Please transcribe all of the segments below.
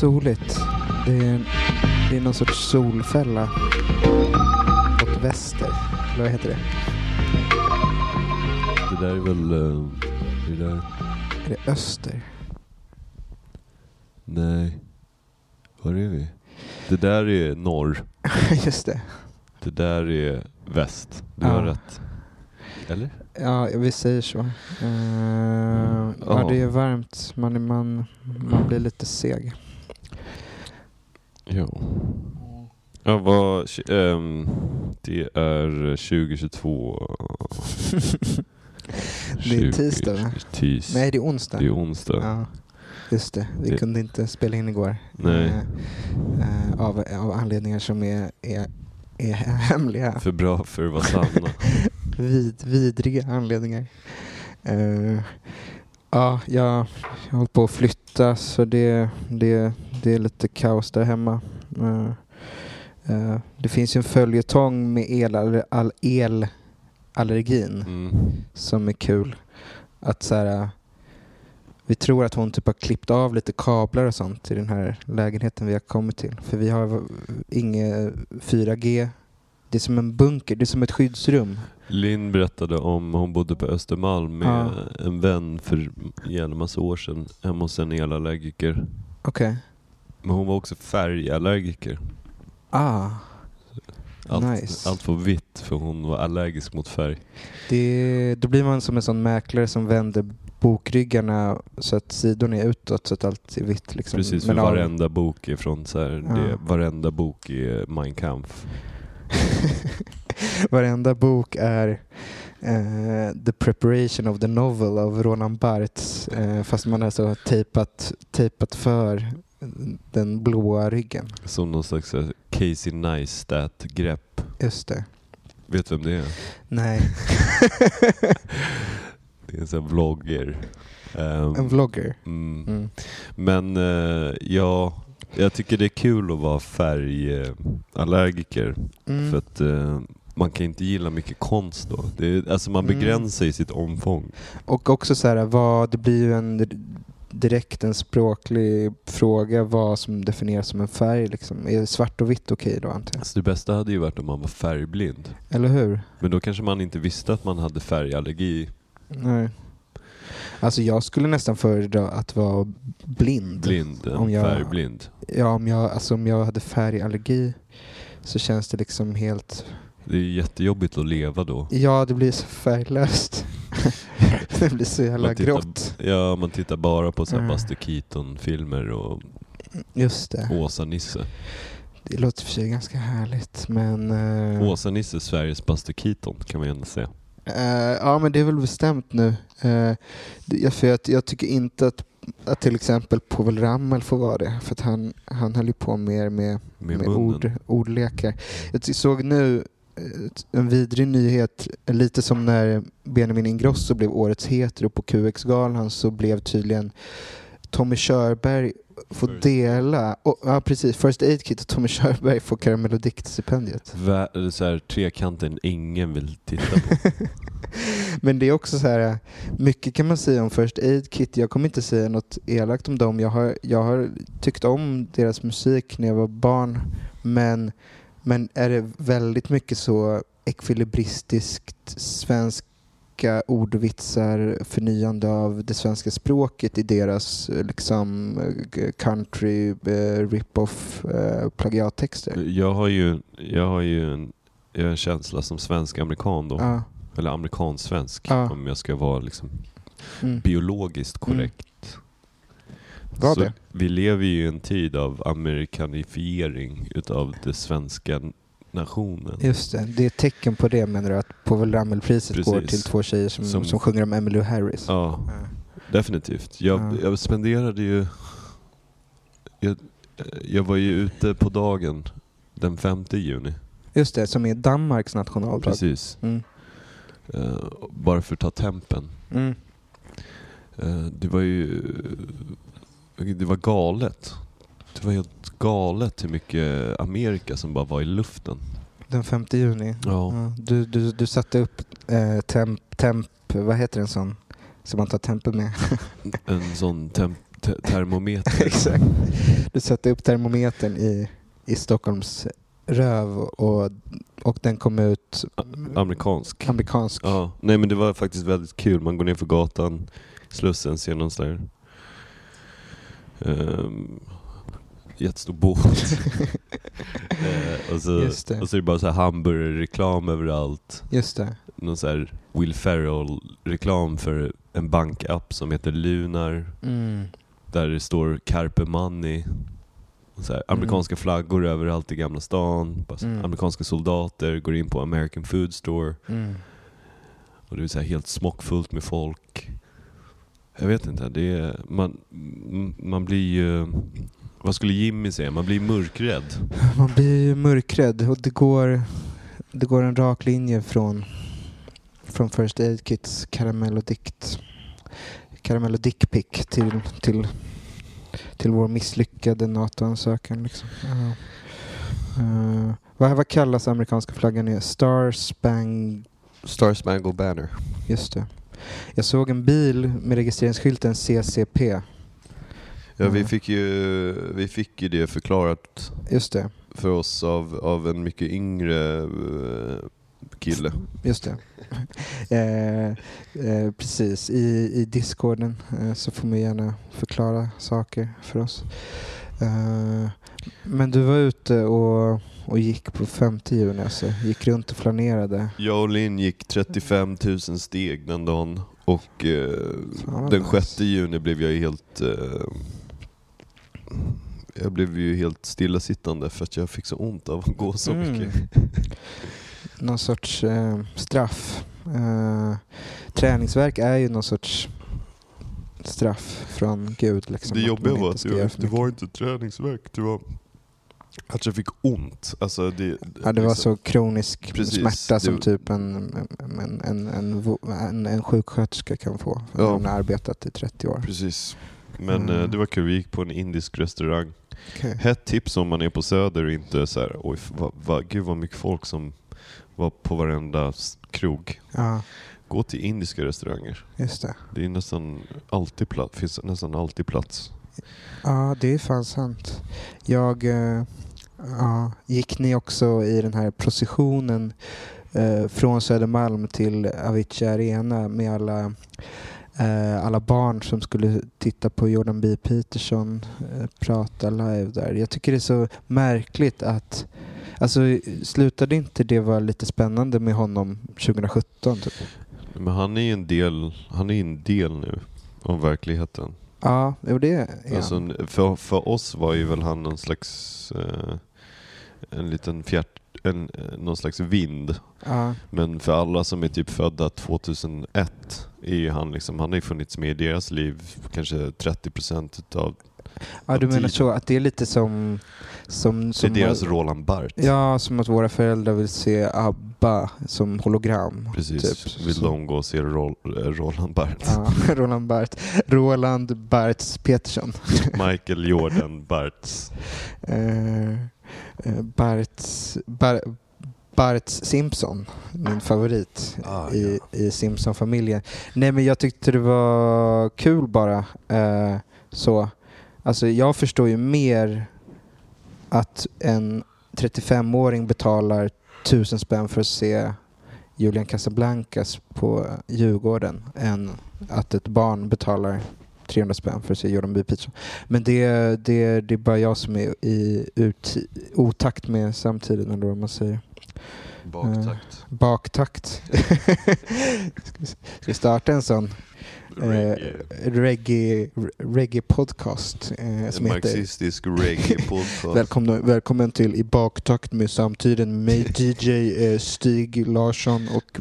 soligt. Det är, det är någon sorts solfälla åt väster. Eller vad heter det? Det där är väl... eh, det där... Är det öster? Nej. Var är vi? Det där är norr. Just det. Det där är väst. Du Ja. har rätt. Eller? Ja, vi säger så. Uh, ja. Ja. det är varmt. Man, är- man, man blir lite seg. Ja. Ja, vad... ehm, det är 2022. Det är tisdag, va? Tis. Nej, det är onsdag. Det är onsdag. Ja, just det. Vi Det- kunde inte spela in igår. Nej. Eh, av, av anledningar som är, är, är hemliga. För bra för att vara sanna. Vid, vidriga anledningar. Eh, ja, jag, jag hållit på att flytta så det, det, det är lite kaos där hemma. Eh, eh, det finns ju en följetong med el, all, elallergin Mm. som är kul. Att så här, vi tror att hon typ har klippt av lite kablar och sånt i den här lägenheten vi har kommit till. För vi har inget 4G. Det är som en bunker, det är som ett skyddsrum. Linn berättade om hon bodde på Östermalm med Ja. en vän för en massa år sedan hemma hos en elallergiker. Okej. Men hon var också färgallergiker. Ah, Allt, Nice. allt var vitt för hon var allergisk mot färg. det, då blir man som en sån mäklare som vänder bokryggarna så att sidorna är utåt så att allt är vitt. Liksom. Precis, för Men av- varenda bok är från så här, Ja. det, varenda bok är Mein Kampf. Varenda bok är eh, The Preparation of the Novel av Roland Barthes eh, fast man har så tejpat, tejpat för den blåa ryggen. Som någon slags här, Casey Neistat-grepp. Just det. Vet du vem det är? Nej, Det är en sån här vlogger. Ehm, en vlogger. mm. Mm. Men eh, ja, jag tycker det är kul att vara färgallergiker. Mm. För att eh, man kan inte gilla mycket konst då. Det är, alltså man Mm. begränsar i sitt omfång. Och också så här, vad, det blir ju en direkt en språklig fråga vad som definieras som en färg. Liksom. Är svart och vitt okej då antar jag? Alltså det bästa hade ju varit om man var färgblind. Eller hur? Men då kanske man inte visste att man hade färgallergi. Nej. Alltså jag skulle nästan föredra att vara blind. Blind Om jag- färgblind. Ja, om jag, alltså om jag hade färgallergi så känns det liksom helt... Det är jättejobbigt att leva då. Ja, det blir så färglöst. det blir så jävla Man tittar- grått. Ja, man tittar bara på så här Mm. Buster Keaton-filmer och Just det. Åsa-Nisse. Det låter för sig ganska härligt, men... eh, Åsa-Nisse, Sveriges Buster Keaton kan man ju ändå säga. eh, ja, men det är väl bestämt nu. Uh, det, för jag, jag tycker inte att, att till exempel Povel Ramel får vara det. För att han, han höll ju på mer med Med, med ord, ordlekar. Jag såg nu en vidrig nyhet, lite som när Benjamin Ingrosso blev årets hetero på QX-galan så blev tydligen Tommy Körberg får dela, och, ja precis, First Aid Kit och Tommy Körberg får Karamell och Dikt-stipendiet. Så här, trekanten ingen vill titta på. Men det är också så här, mycket kan man säga om First Aid Kit. Jag kommer inte säga något elakt om dem. Jag har, jag har tyckt om deras musik när jag var barn. Men, men är det väldigt mycket så ekvilibristiskt svenska ordvitsar, förnyande av det svenska språket i deras eh, liksom eh, country, eh, rip-off, plagiattexter? jag har ju, jag har ju en, jag har en känsla som svensk-amerikan då. Ja. Eller amerikansk Ja. om jag ska vara liksom Mm. biologiskt korrekt. Var Så det? Vi lever ju i en tid av amerikanifiering utav den svenska nationen. Just det, det är ett tecken på det menar du? Att Povel Ramel-priset går till två tjejer som, som, Som- sjunger om Emmylou Harris. Ja, Ja. definitivt. Jag, Ja. jag spenderade ju... Jag, jag var ju ute på dagen den 5 juni. Just det, som är Danmarks nationaldag. Precis. Mm. Eh, bara för att ta tempen. Mm. Eh, det var ju... Det var galet. Det var helt galet hur mycket Amerika som bara var i luften. Den 5 juni. Ja. Ja, du, du, du satte upp eh, temp, temp, vad heter en sån? som man tar tempen med. En sån tem- te- termometer. Exakt. Du sätter upp termometern i, i Stockholms röv och, och den kom ut Amerikansk. amerikansk. Ja, nej men det var faktiskt väldigt kul. Man går ner för gatan, Slussen, ser någon sån där um, jättestor båt. eh, och, så, Just det. och så är det bara så här hamburgerreklam överallt. Just det. Någon så här Will Ferrell-reklam för en bankapp som heter Lunar. Mm. Där det står Carpe Money. Och Så här, amerikanska flaggor överallt i Gamla stan. Bara Mm. Amerikanska soldater går in på American Food Store. Mm. Och det är så här helt smockfullt med folk. Jag vet inte, det är, man, man blir ju... Vad skulle Jimmy säga? Man blir mörkrädd. Man blir ju mörkrädd och det går, det går en rak linje från, från First Aid Kits karamell och dikt. Karamell och dickpic till, till, till vår misslyckade NATO-ansökan. Liksom. Ja. Eh, vad, vad kallas amerikanska flaggan? nu? Star Spang... Star Spangled Banner. Just det. Jag såg en bil med registreringsskylten CCP. Ja, vi Mm. fick, ju, vi fick ju det förklarat Just det. för oss av, av en mycket yngre eh, kille. Just det. eh, eh, precis, i, i discorden eh, så får man gärna förklara saker för oss. Eh, men du var ute och, och gick på 50 juni alltså? Gick runt och flanerade? Jag och Linn gick 35 000 steg den dagen och eh, den nice. 6 juni blev jag helt... Eh, jag blev ju helt stillasittande för att jag fick så ont av att gå så Mm. mycket. Någon sorts eh, straff. Eh, träningsverk är ju någon sorts straff från Gud. Liksom, Det jobbiga var att det, var- inte träningsvärk, det var att jag fick ont. Alltså det, Ja, det var liksom- så kronisk Precis, smärta som typ en, en, en, en, en, sjuksköterska kan få. Ja. hon har arbetat i 30 år. Precis. Men Mm. eh, det var kul, vi gick på en indisk restaurang. Okej. Hett tips om man är på Söder och inte så här, oj, va, va, gud vad mycket folk som var på varenda krog. Ja, Gå till indiska restauranger. just det. Det är nästan alltid plats, finns nästan alltid plats. Ja, det är fan sant. Jag... Eh, ja, gick ni också i den här processionen eh, från Södermalm till Avicii Arena med alla, eh, alla barn som skulle titta på Jordan B. Peterson eh, prata live där. Jag tycker det är så märkligt att Alltså slutade inte det vara lite spännande med honom 2017? Typ? Men han är ju en del, han är en del nu av verkligheten. Ja, det är han. Alltså, för, för oss var ju väl han någon slags eh, en liten fjärt, en, eh, någon slags vind. ja. Men för alla som är typ födda 2001 är ju han liksom, han har ju funnits med i deras liv kanske 30% utav, ja, du menar så att det är lite som... som, det är som deras Roland Barth. Ja, som att våra föräldrar vill se ABBA som hologram. Precis, typ. vill de gå och se Rol, eh, Roland Barth. Ja, Roland Barth. Roland Barths Petersson. Michael Jordan Barths. Eh, eh, Barths, Bar, Barths Simpson, min favorit Ah, i, i Simpson-familjen. Nej men jag tyckte det var kul bara. Så. Alltså jag förstår ju mer att en 35-åring betalar tusen spänn för att se Julian Casablancas på Djurgården än att ett barn betalar 300 spänn för att se Jordan B. Peterson. Men det, det, det är bara jag som är i ut, otakt med samtiden eller vad man säger. Baktakt. Baktakt. ska, vi, ska vi starta en sån Reggae. eh, reggae, reggae podcast eh, En som heter marxistisk reggae-podcast. Välkomna, välkommen till I baktakt med samtiden med DJ eh, Stig Larsson och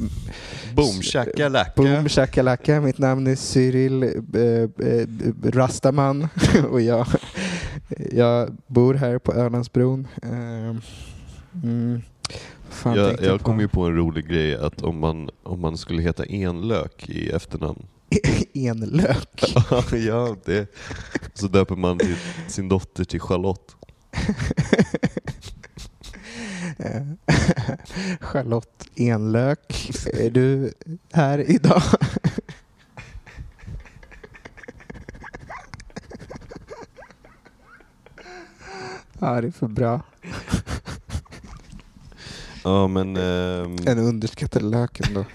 Boom shakalaka. Boom shakalaka. Mitt namn är Cyril eh, eh, Rastaman och jag, jag bor här på Ölandsbron. Eh, mm, fan Jag, jag kom ju på en rolig grej att om man, om man skulle heta Enlök i efternamn enlök. ja, det. Så döper man sin dotter till Charlotte. Charlotte Enlök, är du här idag? ja, det är för bra. Ja men... ehm, En underskattad lök ändå.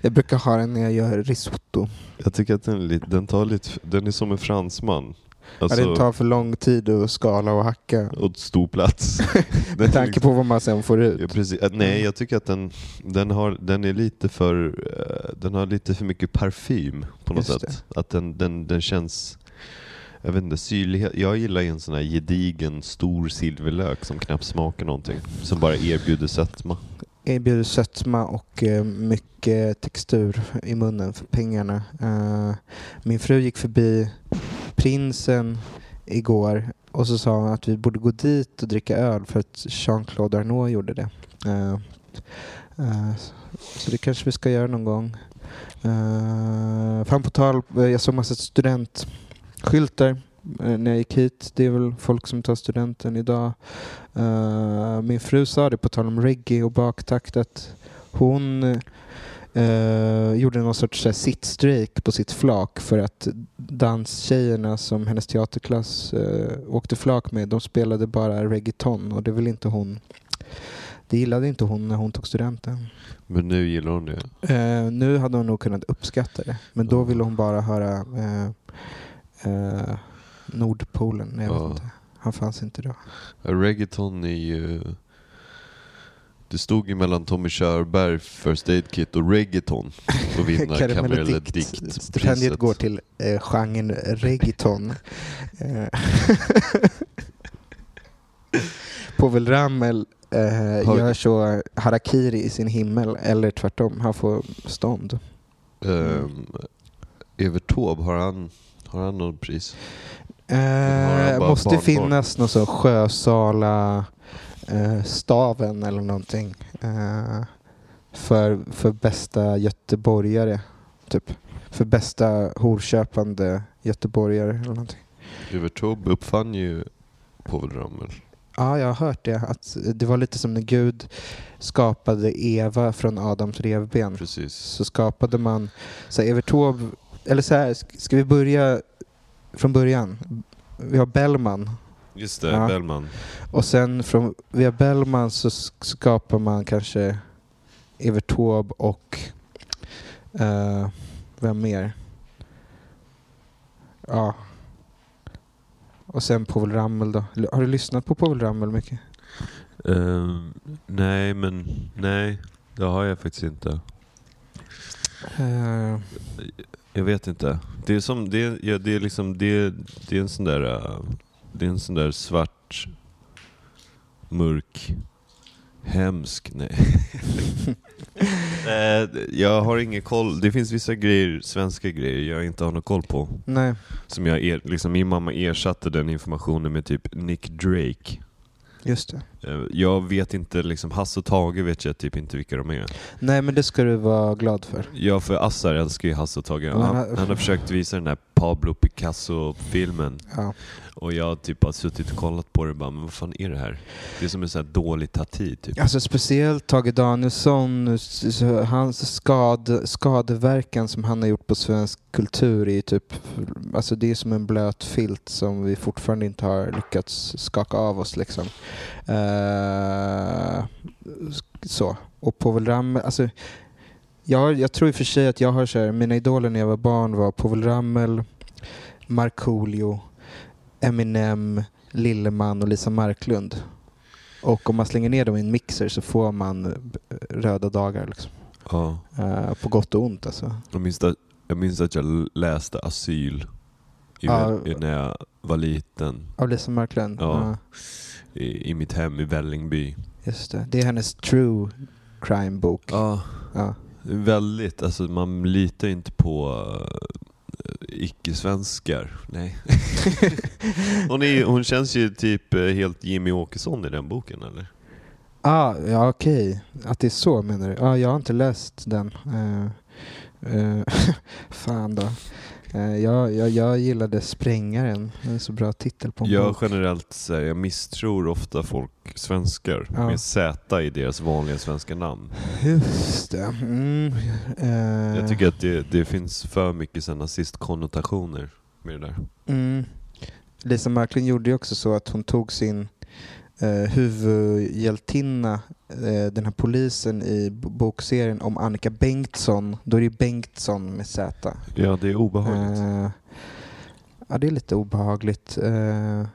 Jag brukar ha den när jag gör risotto. jag tycker att den, är lite, den tar lite... Den är som en fransman. Ja, Alltså, det tar för lång tid att skala och hacka. och stor plats. Den är Med tanke på vad man sen får ut. Ja, precis. Äh, Nej, jag tycker att den, den, har, den är lite för... eh, Den har lite för mycket parfym på något Just sätt. Att den, den, den känns... Jag vet inte, syrlighet. Jag gillar ju en sån här gedigen, stor silverlök som knappt smakar någonting. Som bara erbjuder sötma. Erbjuder sötma och eh, mycket textur i munnen för pengarna. Eh, min fru gick förbi Prinsen igår och så sa hon att vi borde gå dit och dricka öl för att Jean-Claude Arnault gjorde det. Eh, eh, så det kanske vi ska göra någon gång. Uh, fan på tal, eh, jag såg massa student eh, när jag gick hit. Det är väl folk som tar studenten idag. Eh, min fru sa det på tal om reggae och baktakt att hon eh, gjorde någon sorts här sittstrejk på sitt flak för att danstjejerna som hennes teaterklass eh, åkte flak med, de spelade bara reggaeton och det vill inte hon. Det gillade inte hon när hon tog studenten. Men nu gillar hon det. Nu hade hon nog kunnat uppskatta det, men då ville hon bara höra eh, eh, Nordpolen. Jag vet Ja. inte. Han fanns inte då. Ja, Reggaeton är ju... Det stod ju mellan Tommy Körberg, First Aid Kit och Reggaeton att vinna. Karamellodikt. Stipendiet går till eh, genren reggaeton. Eh, Povel Ramel eh, gör så harakiri i sin himmel, eller tvärtom, han får stånd. Um, Evert Taube, har han, har han något pris? Eh, måste barnbarn? finnas någon sån Sjösala eh, staven eller någonting. Eh, för, för bästa göteborgare, typ. För bästa horköpande göteborgare eller någonting. Evert Taube uppfann ju Povel Ramel. Ja, jag har hört det. Att det var lite som när Gud skapade Eva från Adams revben. Precis. Så skapade man, så Evert Taube, eller så här, sk- ska vi börja från början? Vi har Bellman Just det, Ja. Bellman. och sen från, via Bellman så sk- skapar man kanske Evert Taube och eh, vem mer? Ja. Och sen Povel Ramel då. Har du lyssnat på Povel Ramel mycket? Ehm, nej, men nej. Det har jag faktiskt inte. Eh, Jag vet inte. Det är som, det är, ja, det är liksom, det är, det är en sån där, äh, det är en sån där svart, mörk, hemsk, nej. Eh, jag har ingen koll. Det finns vissa grejer, svenska grejer jag inte har någon koll på. nej. Som jag, er, liksom min mamma ersatte den informationen med typ Nick Drake. Just det. Eh, Jag vet inte, liksom Hasse och Tage vet jag typ inte vilka de är. Nej, men det ska du vara glad för. Ja, för Assar älskar ju Hasse och Tage. Han, han- han har försökt visa den här Pablo Picasso-filmen. Ja. Och jag har typ har suttit och kollat på det och bara, men vad fan är det här? Det är som en sån här dålig tati typ. Alltså speciellt Tage Danielsson, hans skad, skadeverkan som han har gjort på svensk kultur är typ, alltså det är som en blöt filt som vi fortfarande inte har lyckats skaka av oss liksom. Eh, så. Och Povel Ramel, alltså jag, jag tror i och för sig att jag har så här, mina idoler när jag var barn var Povel Ramel, Markoolio, Eminem, Lilleman och Lisa Marklund. Och om man slänger ner dem i en mixer så får man eh, röda dagar. Liksom. Ja. Eh, på gott och ont alltså. Jag, minns att, jag minns att jag läste Asyl i, i, när jag var liten. Av Lisa Marklund. Ja. I, I mitt hem i Vällingby. just det. Det är hennes true crime-bok. Ja. Ja. Väldigt, alltså man litar inte på uh, icke-svenskar. Nej. hon, är, hon känns ju typ eh, helt Jimmy Åkesson i den boken eller? Ah, ja, okej. Att det är så menar du? Ja, jag har inte läst den. Eh, eh, fan då. Eh, jag, jag, jag gillade Sprängaren. Det är en så bra titel på en Jag bok. generellt jag misstror ofta folk, svenskar, Ja. med Z i deras vanliga svenska namn. Just det. Mm, eh, Jag tycker att det, det finns för mycket så nazistkonnotationer med det där. Mm. Lisa Marklund gjorde ju också så att hon tog sin eh, huvudhjältinna, eh, den här polisen i bokserien om Annika Bengtsson. Då är det Bengtsson med Z. Ja, det är obehagligt. Eh, ja, det är lite obehagligt. Eh,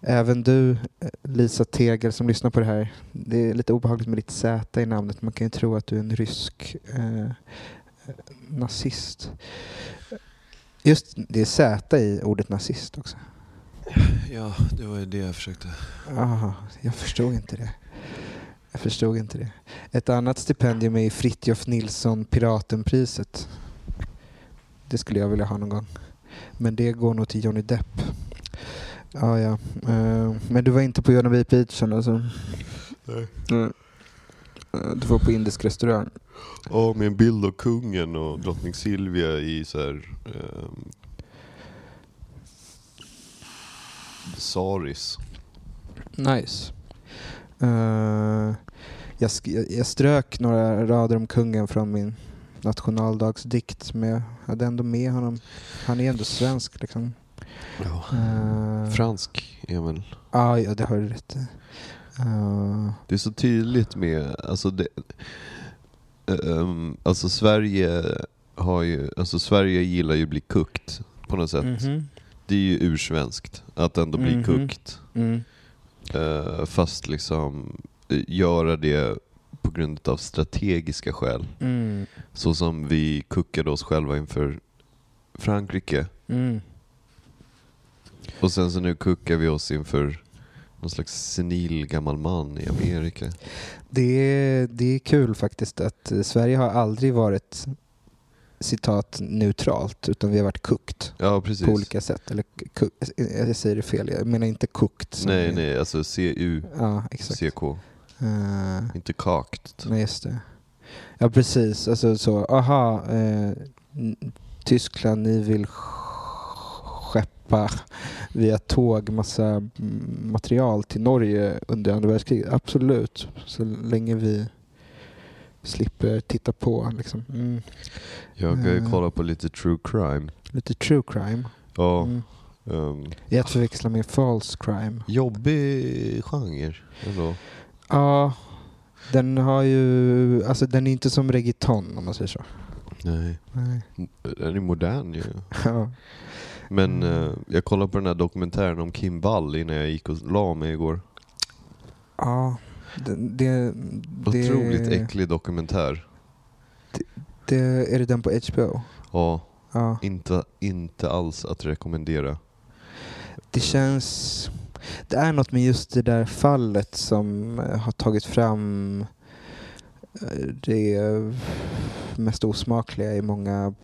även du, eh, Lisa Tegel, som lyssnar på det här. Det är lite obehagligt med ditt Z i namnet. Man kan ju tro att du är en rysk eh, nazist. Just det är Z i ordet nazist också. Ja, det var ju det jag försökte. Aha, jag förstod inte det. Jag förstod inte det. Ett annat stipendium är Fritjof Nilsson Piratenpriset. Det skulle jag vilja ha någon gång. Men det går nog till Johnny Depp. Ja, ja. Eh, Men du var inte på Johnny Beachen alltså? Nej. Nej. Eh, Du var på indisk restaurang? Ja, med en bild av kungen och drottning Silvia i så här... ehm, saris. Nice. Eh, jag, jag- strök några rader om kungen från min nationaldagsdikt men jag hade ändå med honom. Han är ändå svensk liksom. Ja. Eh, Fransk är väl... ah, ja, det har du rätt i. Eh, Det är så tydligt med, alltså det, ehm, alltså Sverige har ju, alltså Sverige gillar ju att bli kukt på något sätt. mhm. Det är ju ursvenskt att ändå bli Mhm. kukt. mm. Eh, fast liksom eh, göra det på grund av strategiska skäl. Mm. Så som vi kuckade oss själva inför Frankrike. Mm. Och sen så nu kuckar vi oss inför någon slags senil gammal man i Amerika. Det, är, det är kul faktiskt att eh, Sverige har aldrig varit citat neutralt utan vi har varit kukt Ja, på olika sätt. Eller, jag säger det fel, jag menar inte kukt. Nej, är- nej, alltså CU, Ja, exakt. CK. Eh, Inte kakt. Nej, just det. Ja, precis. Alltså så, aha, eh, Tyskland, ni vill sk- skeppa via tåg massa material till Norge under andra världskriget. Absolut, så länge vi slipper titta på. Liksom. Mm. Jag har ju Eh. kollat på lite true crime. Lite true crime. Ja, Mm. ehm, I att förväxla med false crime. jobbig genre ändå. Ja, den har ju, alltså den är inte som reggaeton om man säger så. Nej, Nej. den är modern ju. Ja. Men eh, jag kollade på den här dokumentären om Kim Wall innan jag gick och la mig igår. Ja, det, det, det, Otroligt äcklig dokumentär. det, är det den på HBO? Ja, Ja. inte, inte alls att rekommendera. Det känns... Det är något med just det där fallet som eh, har tagit fram eh, det mest osmakliga i många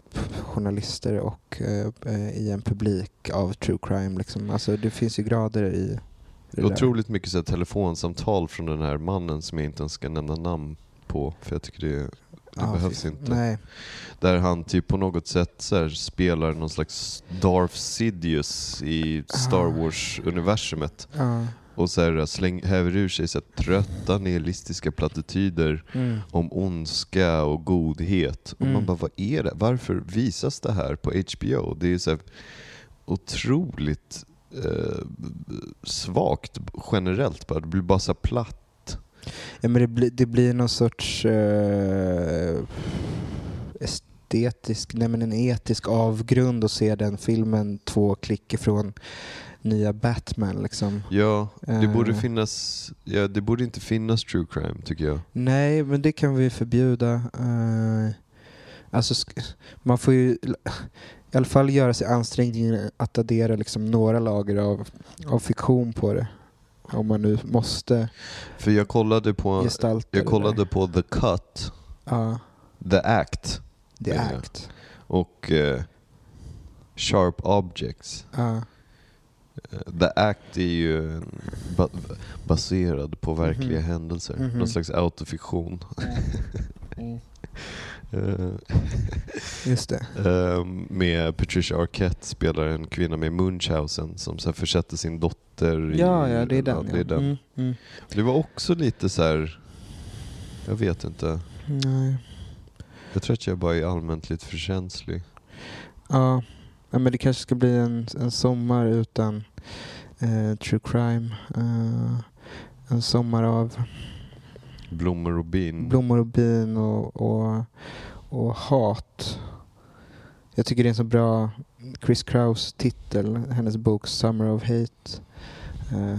journalister och eh, i en publik av true crime. Liksom. Alltså, det finns ju grader i det. Otroligt mycket så här, telefonsamtal från den här mannen som jag inte ens ska nämna namn på. För jag tycker det, det Ja, behövs fy- inte. Nej. Där han typ på något sätt så här, spelar någon slags Darth Sidious i Star Ah. Wars-universumet. Ja. Och så här, släng, häver ur sig så här, trötta nihilistiska plattityder Mm. om ondska och godhet. Och man Mm. bara, vad är det? Varför visas det här på HBO? Det är så här otroligt eh, svagt generellt bara. Det blir bara så platt. Ja, men det, blir, det blir någon sorts eh, estetisk, nej men en etisk avgrund att se den filmen två klick ifrån nya Batman. Liksom. Ja, det borde Eh. finnas, ja, det borde inte finnas true crime tycker jag. Nej, men det kan vi förbjuda. Eh, alltså, man får ju i alla fall göra sig ansträngningen att addera liksom några lager av, av fiktion på det. Om man nu måste För jag kollade på, jag kollade på The Cut, Ja, The Act The. Act. och eh, Sharp Objects. Eh, The Act är ju ba baserad på verkliga Mhm. händelser. Mhm. Någon slags autofiktion. Mm. Eh, Just det. eh, med Patricia Arquette spelar en kvinna med Munchausen som sen försätter sin dotter i... Ja, ja, det är den. Ja, det, är den. Mm, mm. det var också lite så här. Jag vet inte. Nej. Jag tror att jag bara är allmänt lite för känslig. Ja. ja, men det kanske ska bli en, en sommar utan eh, true crime. Eh, En sommar av Blommor och bin. blommor och bin och, och, och hat. Jag tycker det är en så bra Chris Kraus titel, hennes bok Summer of Hate. Eh,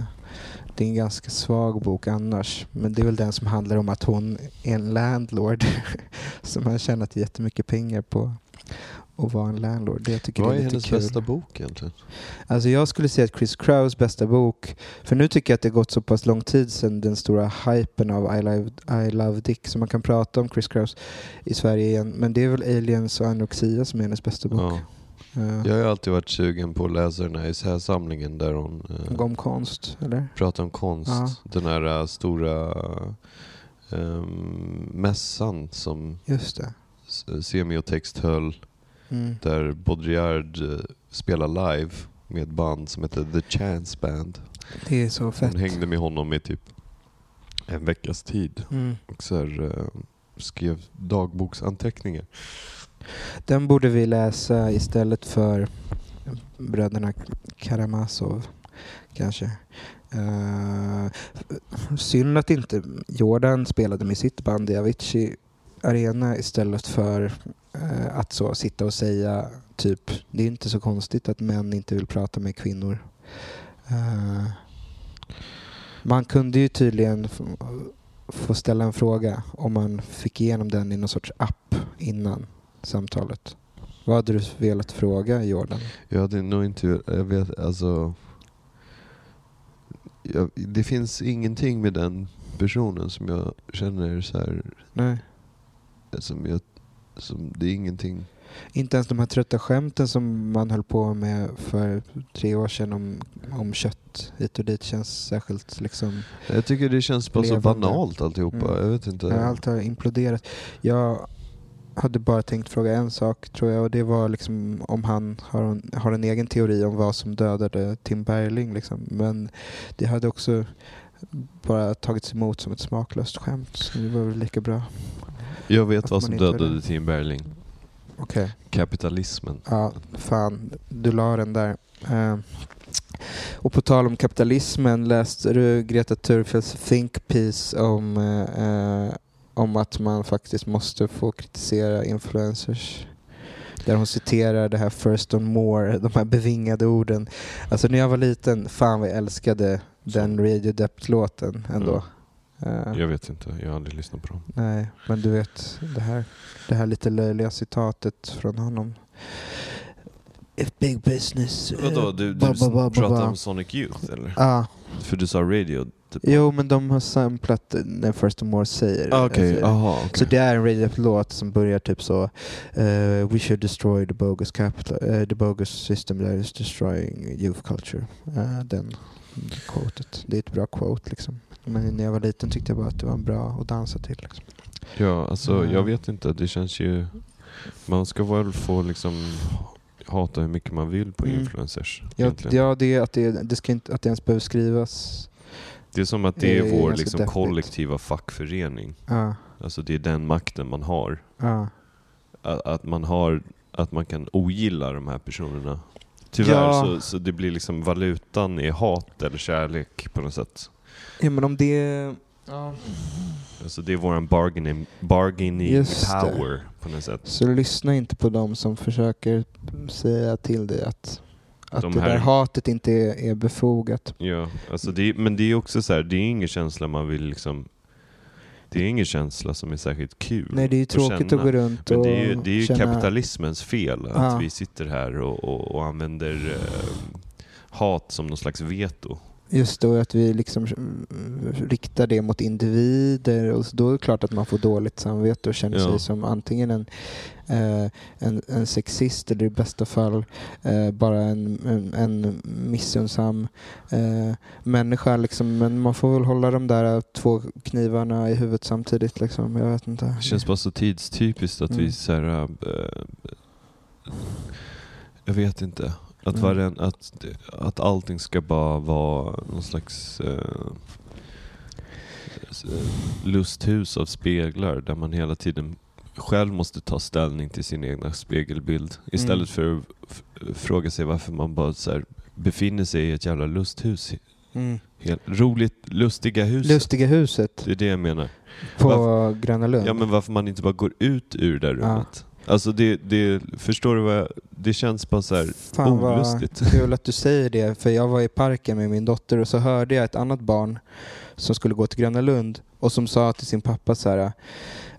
det är en ganska svag bok annars, men det är väl den som handlar om att hon är en landlord som har tjänat jättemycket pengar på att vara en landlord. Det jag tycker Vad är är hennes kul. bästa bok egentligen? Alltså jag skulle säga att Chris Kraus bästa bok, för nu tycker jag att det gått så pass lång tid sedan den stora hypen av I Love, I Love Dick, så man kan prata om Chris Kraus i Sverige igen. Men det är väl Aliens och Anorexia som är hennes bästa bok. Ja. Eh, Jag har alltid varit sugen på att läsa den här essäsamlingen där hon eh, Om konst, eller? pratar om konst. Ja. Den här eh, stora um, mässan som Just det. S- Semiotext höll Mm. där Baudrillard eh, spelar live med ett band som heter The Chance Band. Det är så fett. Hon hängde med honom i typ en veckas tid Mm. och så här, eh, skrev dagboksanteckningar. Den borde vi läsa istället för bröderna Karamazov, kanske. Uh, synd att inte Jordan spelade med sitt band i Avicii Arena istället för eh, att så sitta och säga typ, det är inte så konstigt att män inte vill prata med kvinnor. Eh, man kunde ju tydligen få ställa en fråga om man fick igenom den i någon sorts app innan samtalet. Vad hade du velat fråga Jordan? Jag hade nog inte, jag vet alltså. Jag, det finns ingenting med den personen som jag känner så här, Nej. Som jag, som, det är ingenting. Inte ens de här trötta skämten som man höll på med för tre år sedan om, om kött hit och dit känns särskilt liksom... Jag tycker det känns bara så Levande. banalt alltihopa. Mm. Jag vet inte. Ja, allt har imploderat. Jag hade bara tänkt fråga en sak tror jag och det var liksom om han har en, har en egen teori om vad som dödade Tim Bergling. Liksom. Men det hade också bara tagits emot som ett smaklöst skämt. Så det var väl lika bra. Jag vet vad som dödade Tim Bergling. Okej. Kapitalismen. Ja, fan. Du la den där. Eh, och på tal om kapitalismen, läste du Greta Thunbergs think piece om, eh, om att man faktiskt måste få kritisera influencers? Där hon citerar det här first on more, de här bevingade orden. Alltså när jag var liten, fan vad jag älskade den Radio Dept-låten ändå. Eh, Jag vet inte, jag har aldrig lyssnat på dem. Nej, men du vet det här, det här lite löjliga citatet från honom. If big business... eh, Vadå, du, du pratar om Sonic Youth eller? Ja, För du sa radio? Typ. jo men de har samplat när First of More säger Ah, Okej, säger- aha, Så det är en radio-låt som börjar typ så eh, We should destroy the bogus capital, eh, the bogus system that is destroying youth culture. Eh, den quotet. Det är ett bra quote liksom. Men när jag var liten tyckte jag bara att det var bra att dansa till. Liksom. Ja, alltså Mm. jag vet inte. Det känns ju... Man ska väl få liksom hata hur mycket man vill på Mm. influencers. Ja, ja det att det, det ska inte att det ens behöver skrivas. Det är som att det är är vår ganska liksom kollektiva fackförening. Ja, Alltså det är den makten man har. ja. Att, att man har att man kan ogilla de här personerna. Tyvärr Ja. så, så det blir liksom valutan är hat eller kärlek på något sätt. Ja men om det... Ja. Alltså det är våran bargaining, bargaining Just det. power på något sätt. Så lyssna inte på dem som försöker säga till dig att, att De det här- där hatet inte är, är befogat. Ja, alltså det, men det är också så här, det är ingen känsla man vill liksom... Det är ingen känsla som är särskilt kul Nej, det är ju tråkigt att känna. gå runt Men och det är ju, det är ju känna... kapitalismens fel att Ja. vi sitter här och, och, och använder eh, hat som någon slags veto. Just då att vi liksom mm, riktar det mot individer och då är det klart att man får dåligt samvete och känner Ja. sig som antingen en, eh, en, en sexist eller i bästa fall eh, bara en, en, en missunnsam eh, människa. Liksom. Men man får väl hålla de där två knivarna i huvudet samtidigt. Liksom. Jag vet inte. Det känns bara så tidstypiskt att Mm. vi så här, Jag vet inte. Att, Mm. varen, att, att allting ska bara vara någon slags eh, lusthus av speglar där man hela tiden själv måste ta ställning till sin egna spegelbild. Istället Mm. för att fråga sig varför man bara så befinner sig i ett jävla lusthus Mm. Helt, roligt, lustiga huset. Lustiga huset Det är det jag menar. på Varför- Gröna Lund. Ja men varför man inte bara går ut ur det Ja. rummet. Alltså det, det, förstår du vad jag, det känns bara så här Fan vad olustigt. kul att du säger det, för jag var i parken med min dotter och så hörde jag ett annat barn som skulle gå till Gröna Lund och som sa till sin pappa så här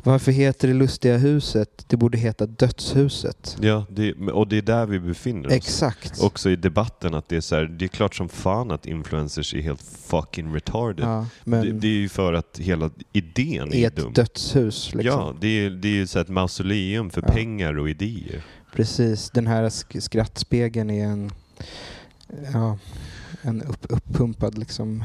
varför heter det Lustiga huset? Det borde heta Dödshuset. Ja, det, och det är där vi befinner oss. Exakt. Också i debatten att det är så här, det är klart som fan att influencers är helt fucking retarded. ja, men det, det är ju för att hela idén i är ett dum. dödshus. Liksom. Ja, det är, det är så ett mausoleum för Ja. pengar och idéer. Precis, den här sk- skrattspegeln är en, ja, en upp, uppumpad liksom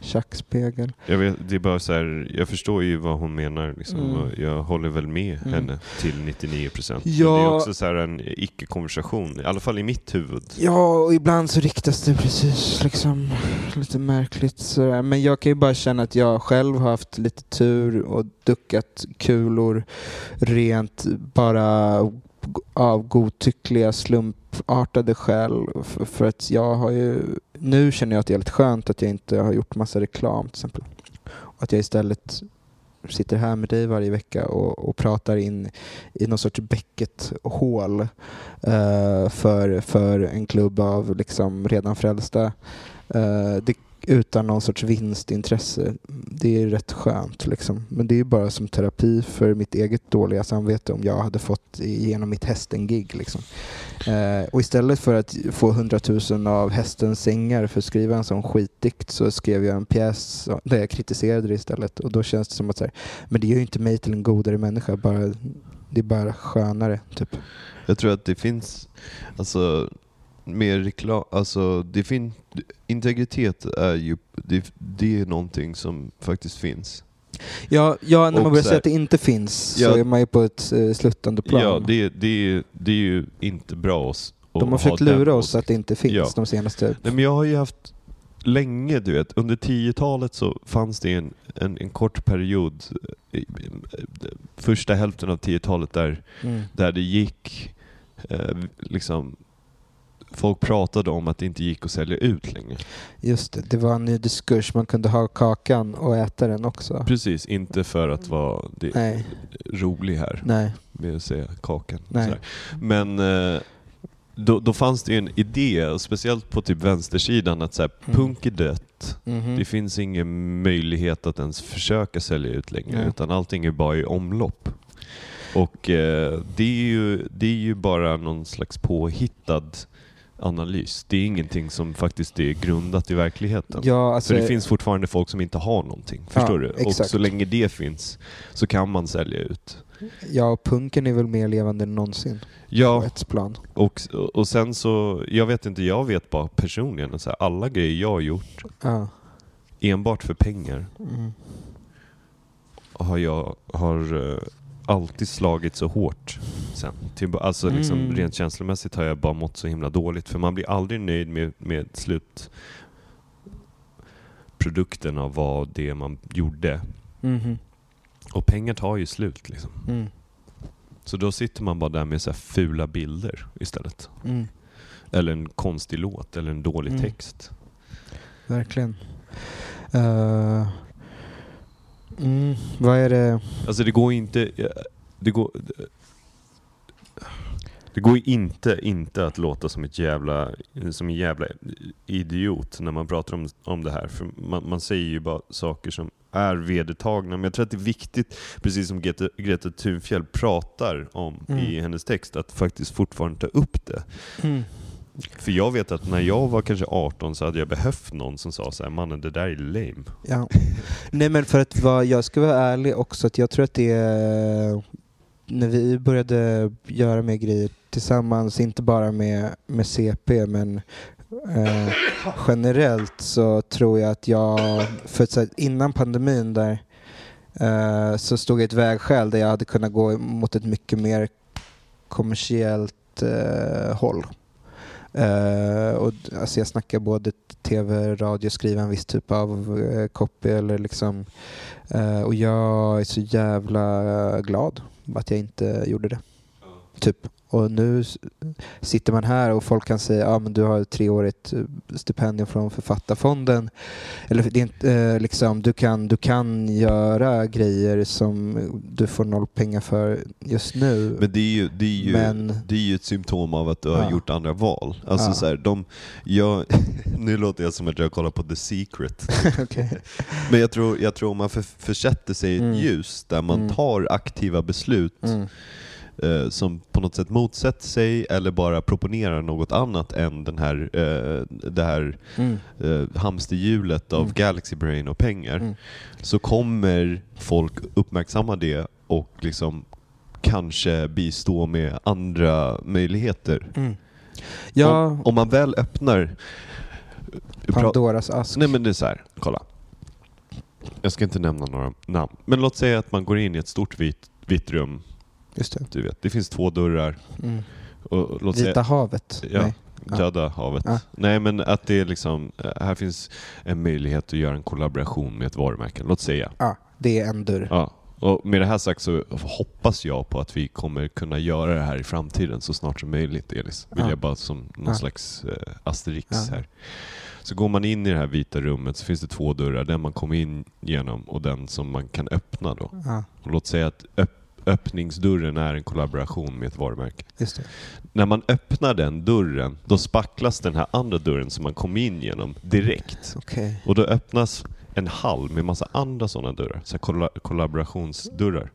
tjackspegel. Jag, vet, det är bara så här, jag förstår ju vad hon menar liksom, Mm. jag håller väl med Mm. henne till 99 procent. Ja. Det är också så här en icke-konversation, i alla fall i mitt huvud. Ja, och ibland så riktas det precis liksom lite märkligt sådär. Men jag kan ju bara känna att jag själv har haft lite tur och duckat kulor rent bara av godtyckliga slumpartade skäl. För, för att jag har ju, nu känner jag att det är lite skönt att jag inte har gjort massa reklam till exempel. Och att jag istället sitter här med dig varje vecka och, och pratar in i någon sorts bäcket-hål eh, för, för en klubb av liksom redan frälsta. Eh, det, utan någon sorts vinstintresse. Det är rätt skönt. Liksom. Men det är bara som terapi för mitt eget dåliga samvete om jag hade fått igenom mitt hästen-gig. Liksom. Eh, och istället för att få hundratusen av hästens sängar för att skriva en sån skitdikt så skrev jag en pjäs där jag kritiserade det istället. Och då känns det som att så här, men det gör ju inte mig till en godare människa. Bara, det är bara skönare. Typ. Jag tror att det finns, alltså, med reklam, alltså det fin, integritet är ju, det, det är någonting som faktiskt finns. Ja, ja när Och man börjar säga att det inte finns Ja. så är man ju på ett eh, sluttande plan. Ja, det, det, är, det är ju inte bra oss De har ha försökt den lura oss att det inte finns Ja. de senaste... Nej, men jag har ju haft länge, du vet, under 10-talet så fanns det en, en, en kort period, eh, första hälften av 10-talet där, Mm. där det gick, eh, liksom, folk pratade om att det inte gick att sälja ut längre. Just det, det var en ny diskurs. Man kunde ha kakan och äta den också. Precis, inte för att vara det, rolig här nej, med att säga kakan. Men eh, då, då fanns det ju en idé, speciellt på typ vänstersidan, att så här, Mm. punk är dött. Mhm. Det finns ingen möjlighet att ens försöka sälja ut längre, Nej. utan allting är bara i omlopp. Och eh, det, är ju, det är ju bara någon slags påhittad analys. Det är ingenting som faktiskt är grundat i verkligheten. Ja, alltså, För det finns fortfarande folk som inte har någonting. Ja, Förstår du? Och exakt. så länge det finns så kan man sälja ut. ja, och punken är väl mer levande än någonsin på Ja, ett plan. och, och sen så, jag vet inte, jag vet bara personligen, så här, alla grejer jag har gjort Ja. enbart för pengar Mm. har jag har eh, alltid slagit så hårt sen. Till, alltså liksom, Mm. rent känslomässigt har jag bara mått så himla dåligt för man blir aldrig nöjd med, med slut produkten av vad det man gjorde. Mhm. Och pengar tar ju slut liksom. Mm. Så då sitter man bara där med så här fula bilder istället. Mm. Eller en konstig låt eller en dålig Mm. text. Verkligen. Eh, mm. Vad är det? Alltså det går inte... Det går... Det går inte, inte att låta som ett jävla, som en jävla idiot när man pratar om, om det här. För man, man säger ju bara saker som är vedertagna. Men jag tror att det är viktigt, precis som Greta, Greta Thunfjell pratar om Mm. i hennes text, att faktiskt fortfarande ta upp det. Mm. För jag vet att när jag var kanske 18 så hade jag behövt någon som sa så här, mannen det där är lame. Ja. Nej men för att vara, jag ska vara ärlig också att jag tror att det är när vi började göra mer grejer tillsammans, inte bara med, med CP men eh, generellt så tror jag att jag, för att, så här, innan pandemin där eh, så stod jag i ett vägskäl där jag hade kunnat gå mot ett mycket mer kommersiellt eh, håll. Uh, och, alltså jag snackar både tv, radio, skriva en viss typ av uh, copy eller liksom uh, och jag är så jävla glad att jag inte gjorde det typ. Och nu sitter man här och folk kan säga ja men du har ett treårigt eh, stipendium från Författarfonden. Eller det är eh, liksom, du, kan, du kan göra grejer som du får noll pengar för just nu. Men det är ju, det är ju, Men- det är ju ett symptom av att du har Ja. gjort andra val. Alltså Ja. så här, de, jag, nu låter jag som att jag kollar på The Secret. Okej. Men jag tror, jag tror om man för, försätter sig i ett Mm. ljus där man Mm. tar aktiva beslut Mm. Eh, som på något sätt motsätter sig eller bara proponerar något annat än den här, eh, det här Mm. eh, hamsterhjulet av Mm. Galaxy Brain och pengar, Mm. så kommer folk uppmärksamma det och liksom kanske bistå med andra möjligheter. Mm. Ja, Om, om man väl öppnar... Pandoras ask. Nej men det är så här, kolla. Jag ska inte nämna några namn. Men låt säga att man går in i ett stort vitt, vitt rum. Just det. Du vet, det finns två dörrar. Mm. Och låt Vita säga, havet? Ja. Nej. Ja. Döda havet. Ja. Nej men att det är liksom, eh, här finns en möjlighet att göra en kollaboration med ett varumärke. Låt säga. Ja, det är en dörr. Ja. Och med det här sagt så hoppas jag på att vi kommer kunna göra det här i framtiden så snart som möjligt Elis. Vill Ja. jag bara som någon Ja. slags eh, asterix Ja. här. Så går man in i det här vita rummet så finns det två dörrar. Den man kommer in genom och den som man kan öppna då. Ja, Och låt säga att öpp- öppningsdörren är en kollaboration med ett varumärke. När man öppnar den dörren, då spacklas den här andra dörren som man kom in genom direkt. Okej. Och då öppnas en hall med massa andra sådana dörrar, så kolla- kollaborationsdörrar.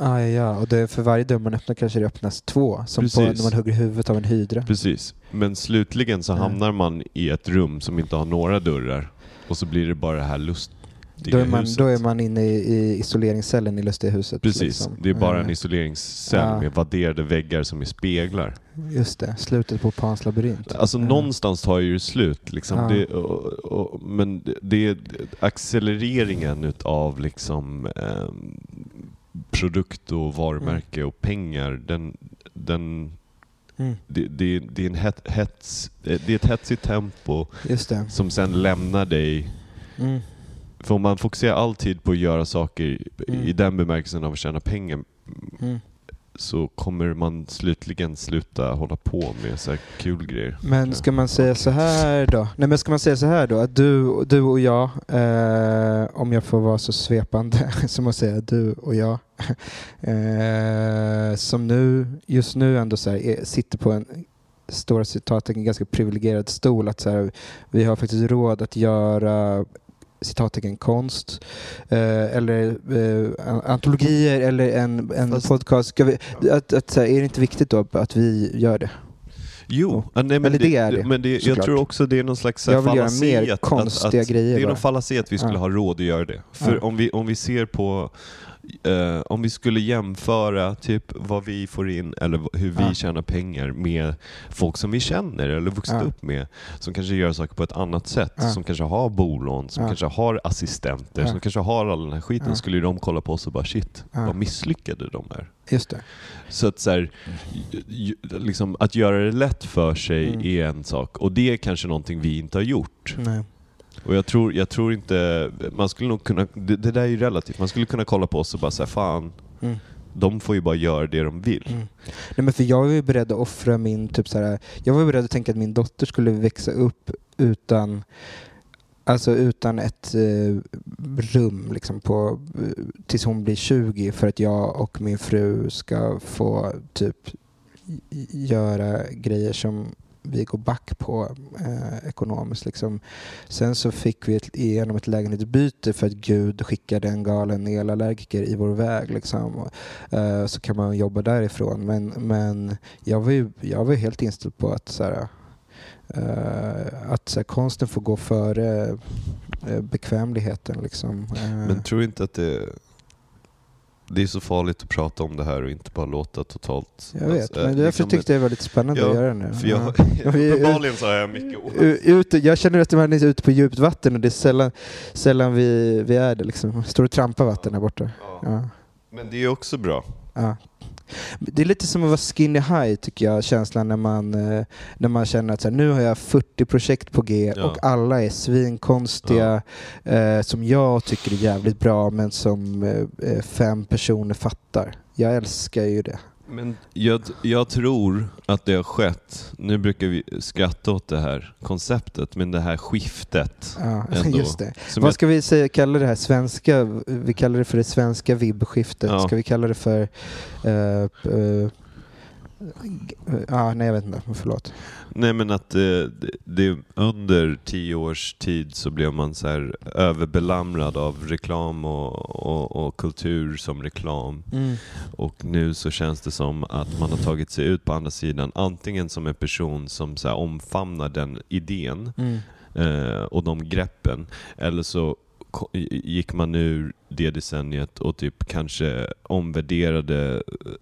Ah, ja, ja, och det, för varje dörr man öppnar kanske det öppnas två. Som på när man hugger huvudet av en hydra. Precis. Men slutligen så hamnar man i ett rum som inte har några dörrar och så blir det bara det här lustiga Då är, man, huset. då är man inne i, isoleringscellen i Lustiga huset. Precis, liksom. det är bara Eh, en isoleringscell Ja. med vadderade väggar som är speglar. Just det, slutet på Pans labyrint. Alltså Ja. någonstans tar ju slut. Liksom. Ja. Det, och, men det- är accelereringen utav liksom, ehm, produkt och varumärke och pengar. Den, den, Mm, det, det, det, är en het, hets, det är ett hetsigt tempo som sen lämnar dig Mm, För om man fokuserar all tid på att göra saker Mm. i den bemärkelsen av att tjäna pengar mm. så kommer man slutligen sluta hålla på med så här kul grejer. Men ska man säga så här då? Nej men ska man säga så här då? Att du, du och jag, eh, om jag får vara så svepande som att säga du och jag, eh, som nu, just nu ändå så här, är, sitter på en stora citattecken ganska privilegierad stol. Att så här, vi har faktiskt råd att göra citattecken konst eh, eller eh, an- antologier eller en, en Fast- podcast. Vi, att, att, här, är det inte viktigt då att vi gör det? Jo, ja, nej, men Eller det är det, Men det, jag tror också det är någon slags här Jag vill göra mer att- konstiga att, att, grejer Det är bara. någon falasi att vi skulle Ja. ha råd att göra det. För Ja. om, vi, om vi ser på eh, om vi skulle jämföra typ vad vi får in eller hur vi Ja. tjänar pengar med folk som vi känner eller vuxit Ja. upp med som kanske gör saker på ett annat sätt. Ja. Som kanske har bolån, som kanske har assistenter, som kanske har all den här skiten. Skulle de kolla på oss och bara shit, vad misslyckade de är. Just det. Så att så här, liksom, att göra det lätt för sig Mm. är en sak och det är kanske någonting vi inte har gjort. Nej. Och jag tror, jag tror inte, man skulle nog kunna, det, det där är ju relativt, man skulle kunna kolla på oss och bara säga fan, Mm. de får ju bara göra det de vill. Mm. Nej, men för jag var ju beredd att offra min, typ så här, jag var ju beredd att tänka att min dotter skulle växa upp utan Alltså utan ett eh, rum liksom på, eh, tills hon blir 20 för att jag och min fru ska få typ göra grejer som vi går back på eh, ekonomiskt. Liksom. Sen så fick vi ett, igenom ett lägenhetsbyte för att Gud skickade en galen elallergiker i vår väg. Liksom. Och, eh, så kan man jobba därifrån. Men, men jag, var ju, jag var helt inställd på att, så här, eh, att så här, konsten får gå före eh, bekvämligheten. Liksom. Eh, Men tror inte att det, det är så farligt att prata om det här och inte bara låta totalt... jag vet, alltså, men eh, därför liksom, tyckte jag det var lite spännande Ja, att göra det nu. För jag, uppenbarligen så har jag mycket åt. U- Ute, jag känner att man är ute på djupt vatten och det är sällan, sällan vi, vi är det. Liksom. Står och trampar vatten där borta. Ja. Ja. Men det är också bra. Ja. Det är lite som att vara skinny high tycker jag, känslan när man, eh, när man känner att så här, nu har jag 40 projekt på G Ja. och alla är svinkonstiga eh, som jag tycker är jävligt bra men som eh, eh, fem personer fattar. Jag älskar ju det. Men jag, jag tror att det har skett, nu brukar vi skratta åt det här konceptet, men det här skiftet. Ja, Ändå. just det. Vad jag, ska vi säga, kalla det här svenska? Vi kallar det för det svenska vibbskiftet. Ja. Ska vi kalla det för... eh, g- Ja, nej jag vet inte. Förlåt. nej men att det, det, det, under tio års tid så blev man så här överbelamrad av reklam och, och, och kultur som reklam. Och nu så känns det som att man har tagit sig ut på andra sidan, antingen som en person som så omfamnar den idén Mm. eh, och de greppen, eller så gick man ur det decenniet och typ kanske omvärderade eh,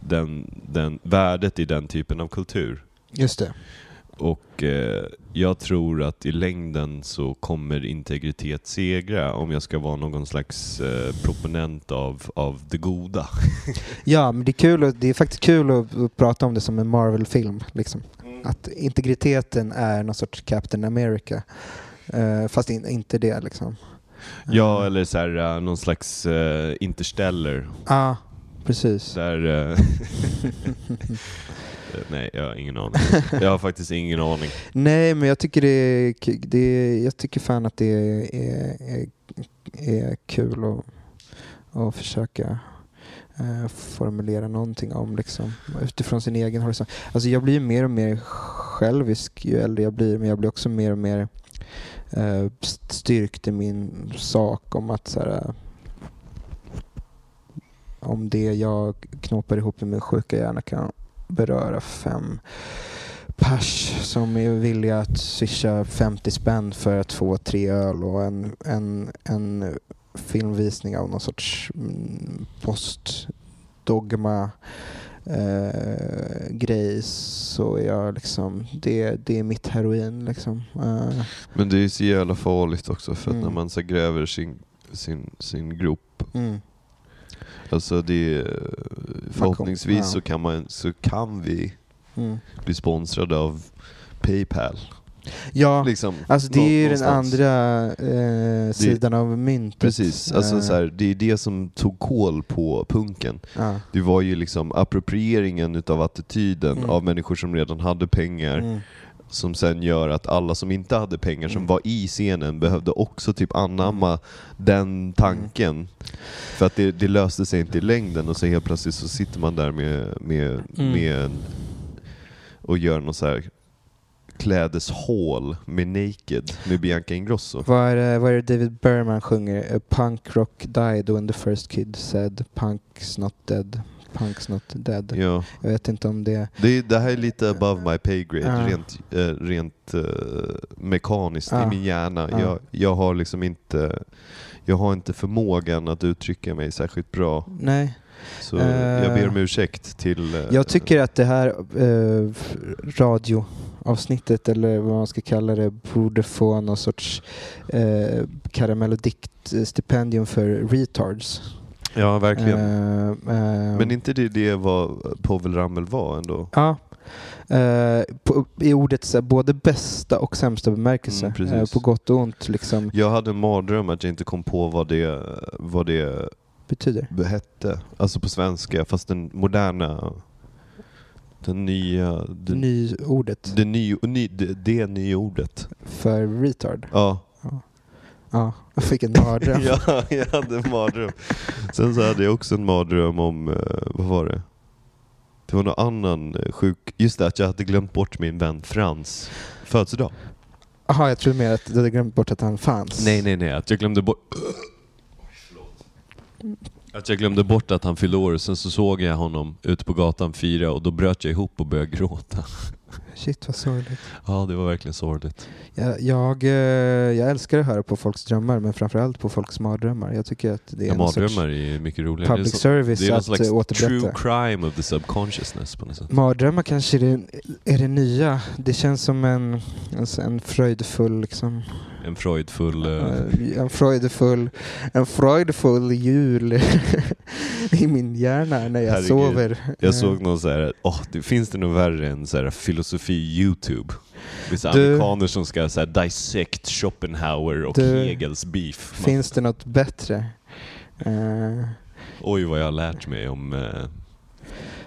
den, den, värdet i den typen av kultur. Just det. Och eh, jag tror att i längden så kommer integritet segra om jag ska vara någon slags eh, proponent av, av det goda. Ja, men det är, kul och, det är faktiskt kul att, att prata om det som en Marvel-film. Liksom. Att integriteten är någon sorts Captain America. Eh, fast in, inte det liksom. Ja, eller så här, eh, någon slags uh, interstellar. Ja, precis. Där... eh, nej, jag har ingen aning. Jag har faktiskt ingen aning. Nej, men jag tycker det är, det är, jag tycker fan att det är, är, är, är kul att, att försöka eh, formulera någonting om liksom, utifrån sin egen horisont. Alltså jag blir mer och mer självisk ju äldre jag blir, men jag blir också mer och mer eh, min sak om att så här, eh, om det jag knåpar ihop i min sjuka hjärna kan beröra fem pers som är villiga att swisha 50 spänn för att få tre öl och en, en, en filmvisning av någon sorts mm, postdogma eh, grej så är jag liksom, det, det är mitt heroin liksom. Eh, Men det är så jävla farligt också för att Mm. när man så gräver sin, sin, sin grop, mm, alltså det förhoppningsvis ja. så, kan man, så kan vi mm. bli sponsrade av Paypal. Ja, Liksom, alltså det är ju den andra eh, sidan av myntet. Precis, alltså Eh, så här, det är det som tog koll på punken. ja. Det var ju liksom approprieringen utav attityden Mm. av människor som redan hade pengar Mm. som sen gör att alla som inte hade pengar, som Mm. var i scenen, behövde också typ anamma den tanken. För att det, det löste sig inte i längden och så helt plötsligt så sitter man där med, med, Mm. med en, och gör någon så här klädeshål med Naked med Bianca Ingrosso. Vad är, det, vad är det David Berman sjunger? A punk rock died when the first kid said punk's not dead. Punk's not dead. Ja. Jag vet inte om det... Det, det här är lite above my pay grade, Ja. rent, eh, rent eh, mekaniskt Ja. i min hjärna. Ja. Jag, jag har liksom inte jag har inte förmågan att uttrycka mig särskilt bra. Nej. Så Eh. jag ber om ursäkt till... eh, Jag tycker att det här eh, radioavsnittet, eller vad man ska kalla det, borde få någon sorts eh, karamell och dikt-stipendium för retards. Ja, verkligen. Eh, eh, Men inte det det vad Povel Ramel var ändå? Ja. Eh, på, I ordets både bästa och sämsta bemärkelse. Mm, eh, på gott och ont liksom Jag hade en mardröm att jag inte kom på vad det, vad det betyder. hette. Alltså på svenska, fast den moderna... Den nya... Den, Nyordet det, ny, ny, det, det nya ordet. för retard. Ja. Ja, jag fick en mardröm. ja, jag hade en mardröm. Sen så hade jag också en mardröm om, eh, vad var det? Det var någon annan eh, sjuk... Just det, att jag hade glömt bort min vän Frans födelsedag. Jaha, jag trodde mer att du hade glömt bort att han fanns. Nej, nej, nej. Att jag glömde bort... Att jag glömde bort att han fyllde år, sen så såg jag honom ute på gatan fira och då bröt jag ihop och började gråta. Shit vad sorgligt. Ja, det var verkligen sorgligt. Jag, jag, eh, jag älskar att höra på folks drömmar, men framförallt på folks mardrömmar. Jag tycker att det är Ja, sorts mardrömmar är mycket roligare. public det är, service det är att slags eh, true crime of the subconsciousness på något sätt. Mardrömmar kanske är det, är det nya. Det känns som en, en, en fröjdefull liksom, En freudfull... eh, en freudefull, en freudefull jul i min hjärna när jag Herregud. sover. Jag Eh, såg någon så här, åh, det finns det nog värre än så här filosofi YouTube? Här Du- amerikaner som ska så här dissect Schopenhauer och Du- Hegels beef. Finns det något bättre? Eh, Oj vad jag har lärt mig om... eh,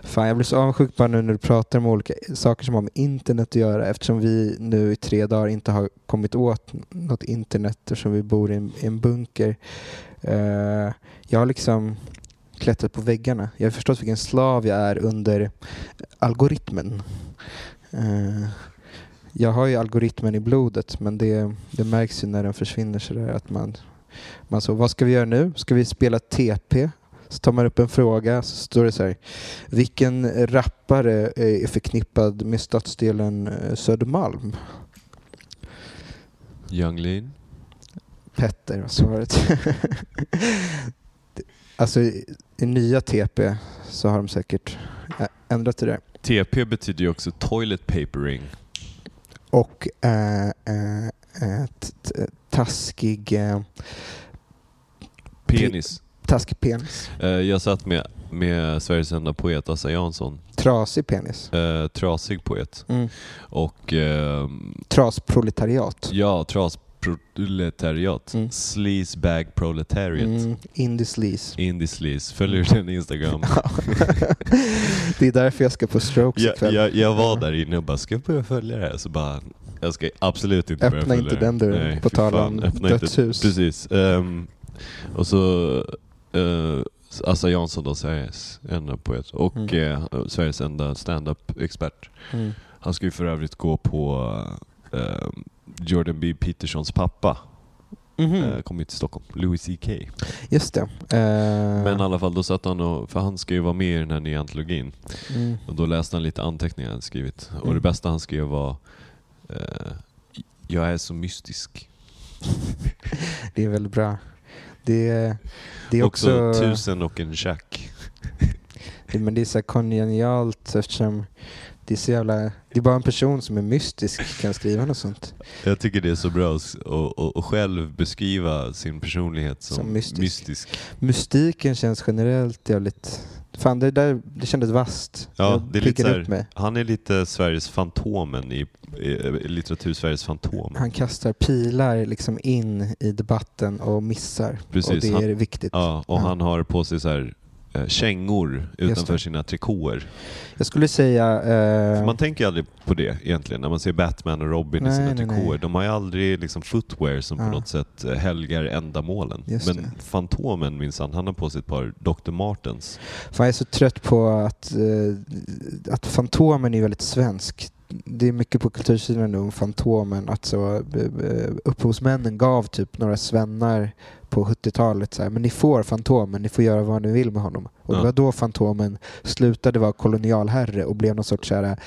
Fan, jag blir så avundsjuk bara nu när du pratar om olika saker som har med internet att göra eftersom vi nu i tre dagar inte har kommit åt något internet eftersom vi bor i en, i en bunker. Uh, jag har liksom klättrat på väggarna. Jag har förstått vilken slav jag är under algoritmen. Uh, jag har ju algoritmen i blodet men det, det märks ju när den försvinner sådär att man, man så, vad ska vi göra nu? Ska vi spela TP? Så tar man upp en fråga så står det så här. Vilken rappare är förknippad med stadsdelen eh, Södermalm? Young Lean. Petter var svaret. alltså i, i nya TP så har de säkert ändrat det där. TP betyder ju också toilet papering. Och t- t- taskig, äh, Penis. Taskig penis. Eh, jag satt med, med Sveriges enda poet, Assa Jansson. Trasig penis. Eh, trasig poet. Mm. Och ehm, Trasproletariat. ja, trasproletariat. Mm. Sleazebag proletariat. Mm, indie sleaze. Indie sleaze. Följer du den Instagram? det är därför jag ska på strokes jag, ikväll. jag, jag var där inne och bara, ska jag börja följa det här? Så bara, jag ska absolut inte börja Öppna följa inte det. den dörren, på tal om öppna inte- dödshus. Precis. Ehm, och så uh, Assa Jansson då, Sveriges enda poet och Mm. eh, Sveriges enda stand-up-expert. Mm. Han ska ju för övrigt gå på eh, Jordan B. Petersons pappa. Mhm. Eh, kommer ju till Stockholm. Louis CK. Just det. Eh, Men i alla fall, då satt han och, för han ska ju vara med i den här nya antologin. mm. Och då läste han lite anteckningar han skrivit. Och Mm. det bästa han skrev var eh, Jag är så mystisk. Det är väldigt bra. Det, är- det är också, också... tusen och en det, men det är så kongenialt eftersom det är så jävla... Det är bara en person som är mystisk kan skriva något sånt. Jag tycker det är så bra att själv beskriva sin personlighet som, Som mystisk. mystisk. Mystiken känns generellt jävligt... Fan, det där det kändes vasst. Ja, det är lite här-. Han är lite Sveriges Fantomen i, i, litteratur-Sveriges Fantomen. Han kastar pilar liksom in i debatten och missar. Precis, och det han- är viktigt. Ja, och Ja. han har på sig så här, kängor utanför sina trikåer. Jag skulle säga... Eh, man tänker aldrig på det egentligen när man ser Batman och Robin i Nej, sina nej, trikåer. nej. De har ju aldrig liksom footwear som på Ja. något sätt eh, helgar ändamålen. Just Men det. Fantomen minsann, han har på sig ett par Dr. Martens. Fan, jag är så trött på att, eh, att Fantomen är väldigt svensk. Det är mycket på kultursidan nu om Fantomen. Att så, eh, upphovsmännen gav typ några svennar på 70-talet så här, men ni får Fantomen, ni får göra vad ni vill med honom. Och Ja. det var då Fantomen slutade vara kolonialherre och blev någon sorts så här,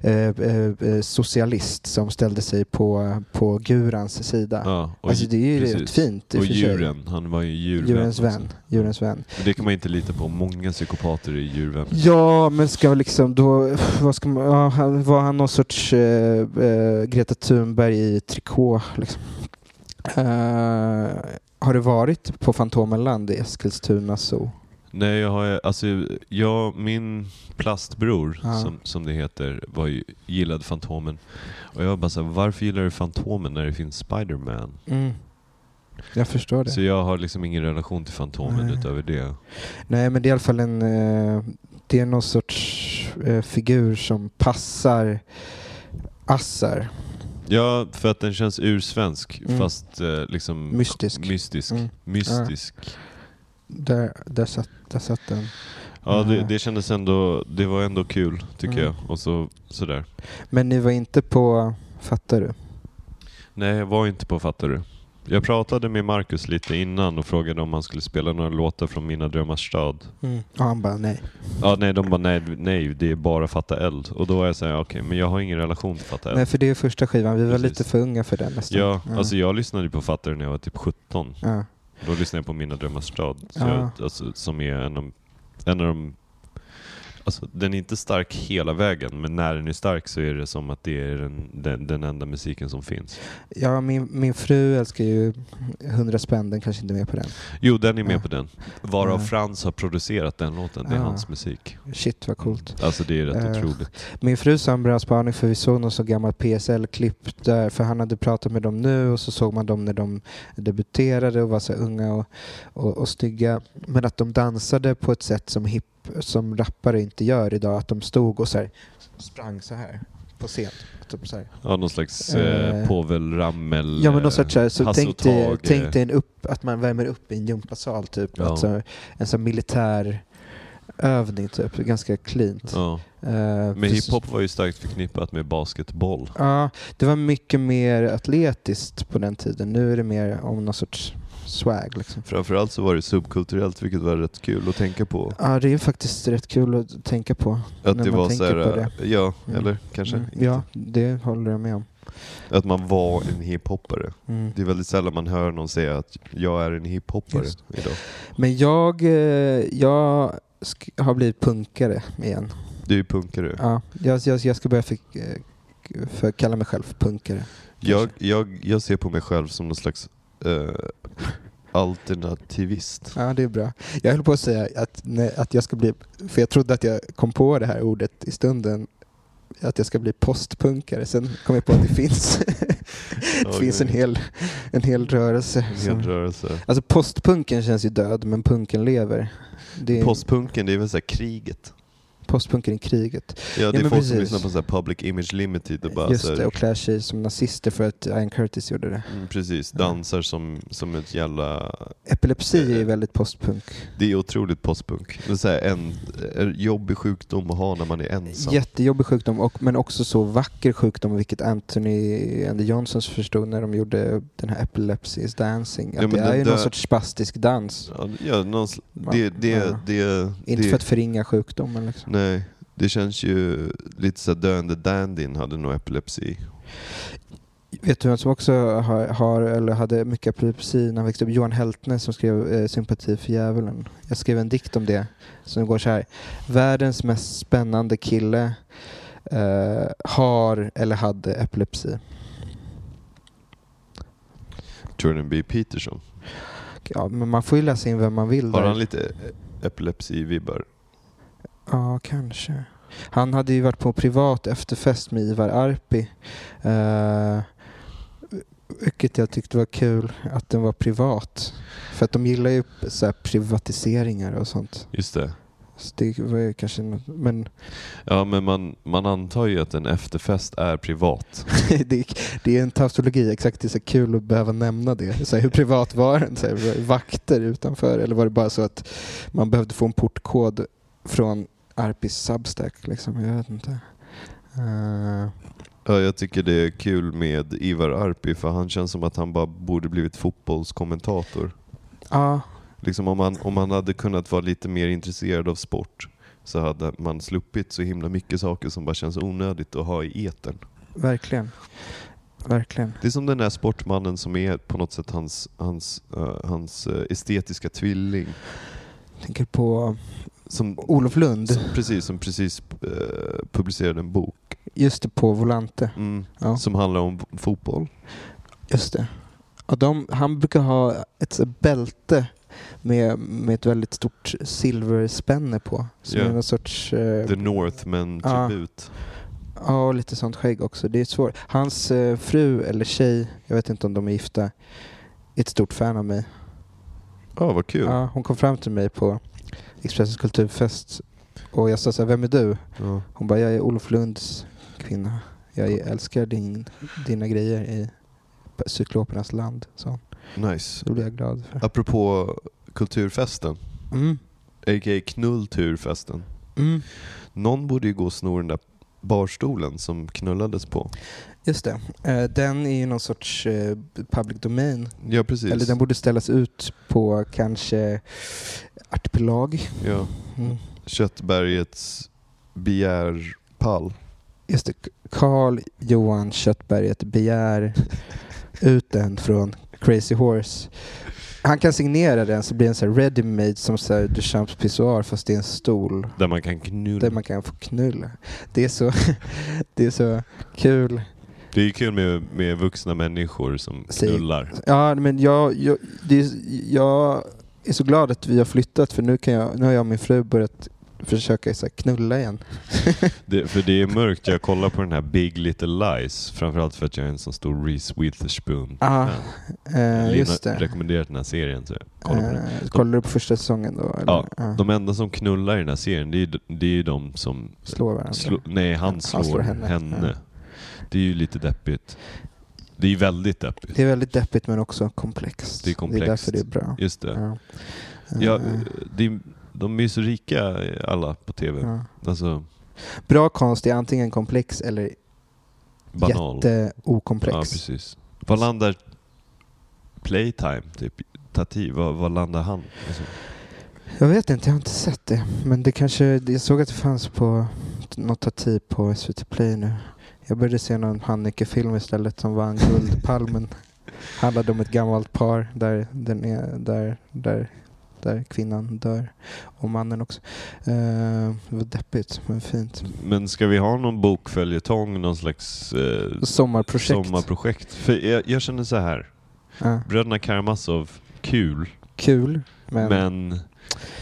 eh, eh, eh, socialist som ställde sig på, på gurans sida. Ja, och alltså det är ju precis. rätt fint Och och för sig. djuren, han var ju djurvän. Djurens också. vän. Djurens vän. Men Det kan man inte lita på. Många psykopater är djurvän. Ja, men ska liksom då, vad ska man, ja, var han någon sorts eh, eh, Greta Thunberg i trikå liksom? Eh, har du varit på Fantomenland i Eskilstuna zoo? Nej, jag har alltså, jag, min plastbror, Ja. som, som det heter, var ju, gillade Fantomen. Och jag var bara såhär, varför gillar du Fantomen när det finns Spiderman? Mm. Jag förstår det. Så jag har liksom ingen relation till Fantomen Nej. utöver det. Nej, men det är i alla fall en, eh, det är någon sorts eh, figur som passar Assar. Ja, för att den känns ursvensk Mm. fast eh, liksom Mystisk. mystisk. Mm. mystisk. Där, där, satt, där satt den. Ja, det, Mm. det kändes ändå, det var ändå kul tycker Mm. jag. Och så, sådär. Men ni var inte på, fattar du? Nej, jag var inte på Fattar du. Jag pratade med Marcus lite innan och frågade om han skulle spela några låtar från Mina drömmars stad. Mm. Och han bara nej. Ja, nej, de bara nej, nej, det är bara Fatta eld. Och då var jag såhär, okej, men jag har ingen relation till Fatta eld. Nej, för det är första skivan. Vi var Precis. lite för unga för den nästan. ja, alltså jag lyssnade på Fatta när jag var typ 17. ja. Då lyssnade jag på Mina drömmars stad. Ja. jag, alltså, som är en av, en av de... Alltså, den är inte stark hela vägen, men när den är stark så är det som att det är den, den, den enda musiken som finns. ja min, min fru älskar ju 100 spänn, den kanske inte är med på den. Jo, den är med Ja. på den. Varav Ja. Frans har producerat den låten. Det är Ja. hans musik. Shit vad coolt. Alltså det är rätt Eh, otroligt. Min fru sa en bra spaning för vi såg någon så gammal PSL-klipp där, för han hade pratat med dem nu och så såg man dem när de debuterade och var så unga och, och, och stygga. Men att de dansade på ett sätt som hipp som rappare inte gör idag. Att de stod och så här, sprang så här på scen. Typ så här. Ja, någon slags eh, Eh, Povel Ramel, Ja men någon sorts så, här, så tänk dig, Tage. tänk dig en upp, att man värmer upp i en gympasal typ. Ja. Alltså, en sån militär övning typ, ganska cleant. Ja. Eh, Men hiphop var ju starkt förknippat med basketboll. Ja, det var mycket mer atletiskt på den tiden. Nu är det mer om någon sorts swag liksom. Framförallt så var det subkulturellt vilket var rätt kul att tänka på. Ja, det är faktiskt rätt kul att tänka på. Att det var så här, det. ja, Mm. eller kanske Mm, inte. Ja, det håller jag med om. Att man var en hiphoppare. Mm. Det är väldigt sällan man hör någon säga att jag är en hiphoppare idag. Men jag, eh, jag har blivit punkare igen. Du är punkare. Ja, jag, jag, jag ska börja för, eh, för kalla mig själv punkare. Jag, jag, jag ser på mig själv som någon slags eh, alternativist. Ja, det är bra. Jag höll på att säga att, nej, att jag ska bli, för jag trodde att jag kom på det här ordet i stunden, att jag ska bli postpunkare. Sen kom jag på att det finns, det Okej. finns en, hel, en hel rörelse. En hel rörelse. Alltså postpunken känns ju död, men punken lever. Det är Postpunken, det är väl så här kriget? Postpunken i kriget. Ja, det är folk som precis. lyssnar på så Public Image Limited och bara Just det, och klär sig som nazister för att Ian Curtis gjorde det. mm, precis, dansar som, som ett jävla... Epilepsi är ju Eh, väldigt postpunk. Det är otroligt postpunk. Det är så här en, en jobbig sjukdom att ha när man är ensam. Jättejobbig sjukdom, och, men också så vacker sjukdom, vilket Anthony and the Johnsons förstod när de gjorde den här Epilepsy is dancing. Ja, det är ju någon sorts spastisk dans. Ja, ja, någon, det, det, det, Inte för att förringa sjukdomen liksom. Nej, det känns ju lite så döende dandyn hade nog epilepsi. Vet du vem som också har, har, eller hade mycket epilepsi när han växte upp? Johan Heltne som skrev eh, Sympati för djävulen. Jag skrev en dikt om det som går så här. Världens mest spännande kille eh, har eller hade epilepsi. Jordan B. Peterson. Ja, men man får ju läsa in vem man vill. Har där. han lite epilepsi-vibbar? Ja, kanske. Han hade ju varit på privat efterfest med Ivar Arpi. Eh, vilket jag tyckte var kul att den var privat. För att de gillar ju så här privatiseringar och sånt. Just det. Så det var ju kanske något, men Ja, men man, man antar ju att en efterfest är privat. det, det är en tautologi, exakt. Det är så kul att behöva nämna det. Så här, hur privat var den? Så här, var det vakter utanför? Eller var det bara så att man behövde få en portkod från Arpis Substack? Liksom? Jag vet inte. Eh, Ja, jag tycker det är kul med Ivar Arpi för han känns som att han bara borde blivit fotbollskommentator. Ja, Liksom om, han, om han hade kunnat vara lite mer intresserad av sport så hade man sluppit så himla mycket saker som bara känns onödigt att ha i etern. verkligen. Verkligen. Det är som den där sportmannen som är på något sätt hans, hans, eh, hans eh, estetiska tvilling. Jag tänker på Som, Olof Lund. som, precis, som precis eh, publicerade en bok Just det, på Volante. mm, Ja, som handlar om fotboll. just det. Ja, de, han brukar ha ett bälte med, med ett väldigt stort silverspänne på. Som Ja. är någon sorts... eh, The Northman Ja. tribut. Ja, och lite sånt skägg också. Det är svårt. Hans eh, fru eller tjej, jag vet inte om de är gifta, är ett stort fan av mig. Ja, vad kul. Ja, hon kom fram till mig på Expressens kulturfest och jag sa så här, vem är du? Ja. Hon bara, jag är Olof Lunds kvinna. Jag älskar din, dina grejer i Cyklopernas land. Så Nice. då blev jag glad för. Apropå kulturfesten, Mm. a.k.a. knullturfesten. Mm. Någon borde ju gå och sno den där barstolen som knullades på. Just det. Eh, Den är ju någon sorts eh, public domain. Ja, precis. Eller den borde ställas ut på kanske Artipelag. ja. Mm. Köttbergets begärpall. Just det. Carl Johan Köttberget begär ut den från Crazy Horse. Han kan signera den så blir den så ready made som så här Duchamps pissoar fast det är en stol Där man kan knulla. där man kan få knulla. Det är så, det är så kul. Det är kul med, med vuxna människor som knullar. Ja, men jag, jag, det är, jag är så glad att vi har flyttat för nu, kan jag, nu har jag och min fru börjat försöka så knulla igen. Det, för det är mörkt. Jag kollar på den här Big Little Lies. Framförallt för att jag är en så stor Reese Witherspoon. Ah, eh, Lina just det. rekommenderat den här serien så jag kollar på den. Eh, kollar du på första säsongen då? Eller? Ja, Ah, De enda som knullar i den här serien, det är det är de som... slår varandra. Slå, nej, han Han slår, slår henne. henne. Ja. Det är ju lite deppigt. Det är väldigt deppigt. Det är väldigt deppigt men också komplext. Det är komplext. Det är därför det är bra. Just det. Ja. Ja, Eh, det är, de är ju så rika alla på TV. ja. Alltså, Bra konst är antingen komplex eller banal. jätteokomplex. Ja, precis. Vad landar Playtime, typ Tati, vad, vad landar han? Alltså, Jag vet inte, jag har inte sett det. Men det kanske, jag såg att det fanns på något Tati på SVT Play nu. Jag började se någon Haneke-film istället som vann Guldpalmen. Handlade om ett gammalt par där, den är, där, där, där kvinnan dör. Och mannen också. Eh, det var deppigt men fint. men ska vi ha någon bokföljetong, någon slags eh, Sommarprojekt. sommarprojekt? För jag, jag känner så här. Ja, Bröderna Karamazov, kul. kul. Men, Men,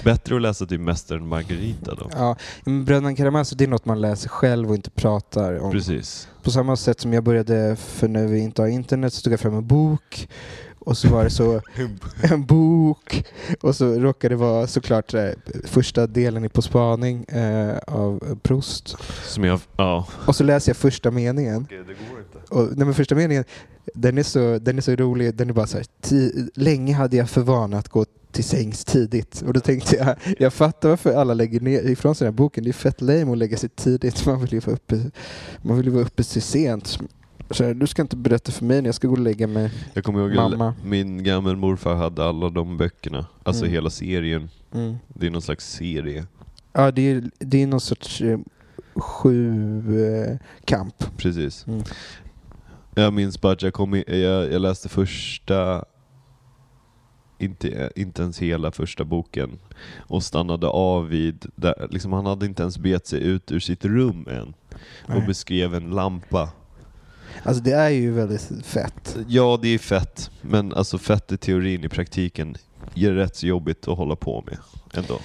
bättre att läsa typ Mästaren Margarita då. Ja, men Bröderna Karamazov det är något man läser själv och inte pratar om. Precis. På samma sätt som jag började, för när vi inte har internet, så tog jag fram en bok. Och så var det så, en bok. Och så råkade det vara såklart eh, första delen i På spaning eh, av Proust. Som jag, ja. Och så läser jag första meningen. Det går inte. Och, nej, men första meningen, den är, så, den är så rolig. Den är bara så här, "Ti- länge hade jag för vana att gå till sängs tidigt. Och då tänkte jag, jag fattar varför alla lägger ner ifrån sig den här boken. Det är fett lame att lägga sig tidigt. Man vill ju vara uppe, man vill vara uppe till sent. Så här, du ska inte berätta för mig när jag ska gå och lägga mig. Jag kommer ihåg Mamma. min gammelmorfar hade alla de böckerna. Alltså Mm. hela serien. Mm. Det är någon slags serie. Ja, det är, det är någon sorts eh, sju eh, kamp. Precis. Mm. Jag minns bara att jag, kom i, jag, jag läste första, inte, inte ens hela första boken, och stannade av vid, där, liksom han hade inte ens bet sig ut ur sitt rum än, och Nej. beskrev en lampa. Alltså det är ju väldigt fett. Ja, det är fett, men alltså fett i teorin, i praktiken, är det rätt så jobbigt att hålla på med ändå.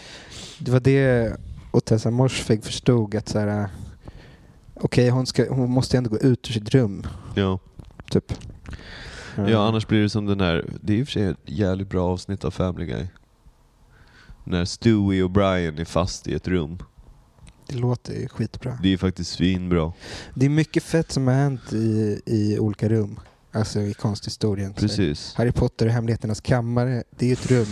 Det var det Otessa Morsfegh förstod att så här. Okej, hon, ska, hon måste ändå gå ut ur sitt rum. Ja. Typ. Ja, annars blir det som den här, det är i och för sig ett jävligt bra avsnitt av Family Guy. När Stewie och Brian är fast i ett rum. Det låter ju skitbra. Det är faktiskt svinbra. Det är mycket fett som har hänt i, i olika rum. Alltså i konsthistorien. Så Precis. Harry Potter och Hemligheternas kammare, det är ju ett rum.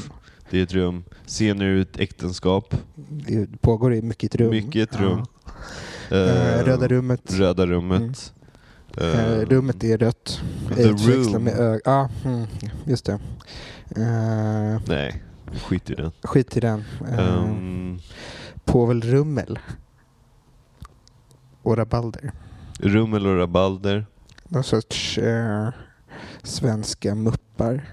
Det är ett rum. Scener ur ett äktenskap. Det pågår i mycket i ett rum. Mycket i ett rum. Ja. Eh, Röda rummet. Röda rummet. Eh, Eh, rummet är rött. The Room. med ög- Ja, mm, just det. Eh, Nej, skit i den. skit i den. Um, Povel Rummel. Och Rabalder. Rummel och Rabalder. Någon sorts eh, svenska muppar.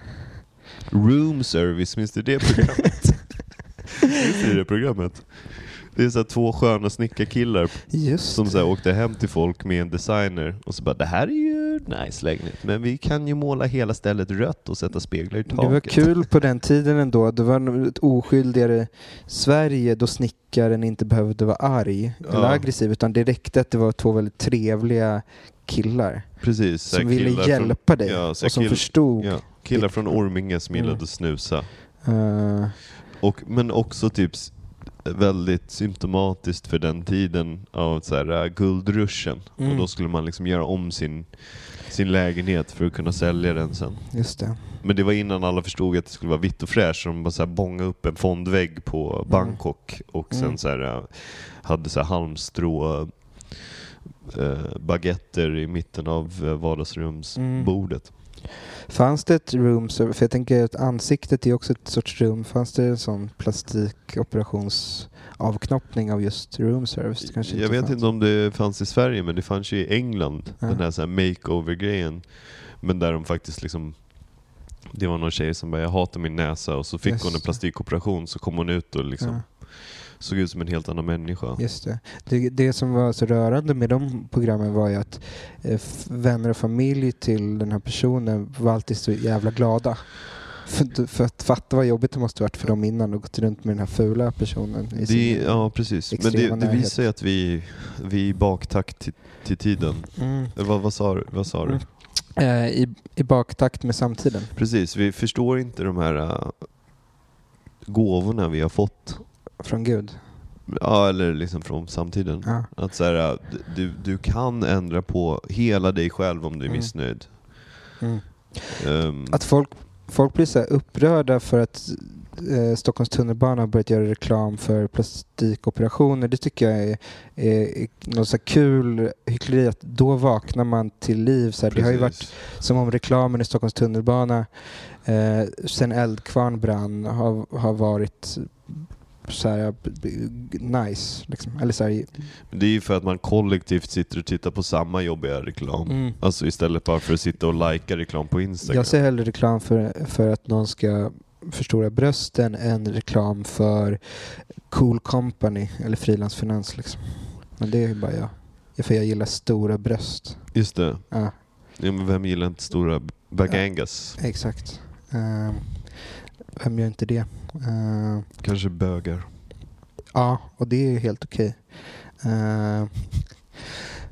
Room Service, minns du det programmet? minns du det programmet? Det är så två sköna snickarkillar som så här åkte hem till folk med en designer och så bara det här är ju nice lägenhet men vi kan ju måla hela stället rött och sätta speglar i taket. Det var kul på den tiden ändå. Det var ett oskyldigare Sverige då snickaren inte behövde vara arg eller Ja. aggressiv utan det räckte att det var två väldigt trevliga killar Precis. som ville hjälpa dig ja, och som kill- förstod. Ja, killar från Orminge som gillade Mm. att snusa. Eh, Och, men också typ väldigt symptomatiskt för den tiden av så här, äh, guldruschen. Mm. Och då skulle man liksom göra om sin, sin lägenhet för att kunna sälja den sen. just det. Men det var innan alla förstod att det skulle vara vitt och fräscht, så de bara så här bångade upp en fondvägg på Bangkok och sen Mm. så här, äh, hade så här halmstrå äh, baguetter i mitten av Mm. vardagsrumsbordet. Fanns det ett room, ser- för jag tänker att ansiktet är också ett sorts rum. Fanns det en sån plastikoperations-avknoppning av just room service? Kanske Jag vet fanns. inte om det fanns i Sverige, men det fanns ju i England, Ja. den här, så här makeover-grejen. Men där de faktiskt liksom det var någon tjej som bara, jag hatar min näsa och så fick Just hon en plastikoperation så kom hon ut och liksom Ja. Såg ut som en helt annan människa. Just det. det. Det som var så rörande med de programmen var ju att eh, vänner och familj till den här personen var alltid så jävla glada. För, för att fatta vad jobbigt det måste varit för dem innan och gått runt med den här fula personen. I Det, ja, precis. Men det, det visar ju att vi, vi är i baktakt till, till tiden. mm. Eh, Vad, vad sa du? Vad sa du? Mm. Eh, i, I baktakt med samtiden. Precis, vi förstår inte de här äh, gåvorna vi har fått. Från Gud. Ja, eller liksom från samtiden. Ja. Att så här, äh, du, du kan ändra på hela dig själv om du är Mm. missnöjd. Mm. Ehm, Att folk, folk blir så här upprörda för att eh, Stockholms tunnelbana har börjat göra reklam för plastikoperationer. Det tycker jag är, är, är något så kul hyckleri. Att då vaknar man till liv. Så. Det har ju varit som om reklamen i Stockholms tunnelbana eh, sen Eldkvarn brann har, har varit så här, nice. Liksom. Eller så här, Det är ju för att man kollektivt sitter och tittar på samma jobbiga reklam. mm. Alltså istället bara för att sitta och lajka reklam på Instagram. Jag ser hellre reklam för, för att någon ska förstora brösten än reklam för Cool Company eller frilansfinans. Liksom. Men det är ju bara jag. Ja, För jag gillar stora bröst. Just det. Ja, Ja, men vem gillar inte stora bagangas? exakt. Uh, vem gör inte det? Eh, Kanske bögar. ja, och det är ju helt okej. Eh,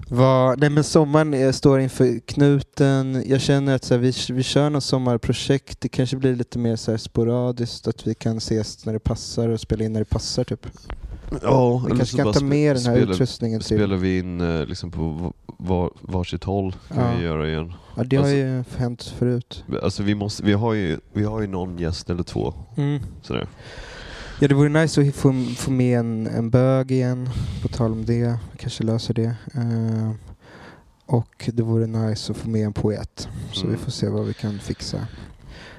vad, nej men sommaren står inför knuten. Jag känner att så här, vi, vi kör något sommarprojekt. Det kanske blir lite mer så här sporadiskt. Att vi kan ses när det passar och spela in när det passar. Typ. Ja, Vi kanske kan ta med den här spelar- utrustningen till... Spelar vi in eh, liksom på var, varsitt håll kan Ja. vi göra igen. Ja, det har alltså- ju hänt förut. Alltså vi, måste, vi, har ju, vi har ju någon gäst eller två. Sådär. Ja, det vore nice att få, få med en, en bög igen, på tal om det. Vi kanske löser det. Eh, och det vore nice att få med en poet. Så Mm. vi får se vad vi kan fixa.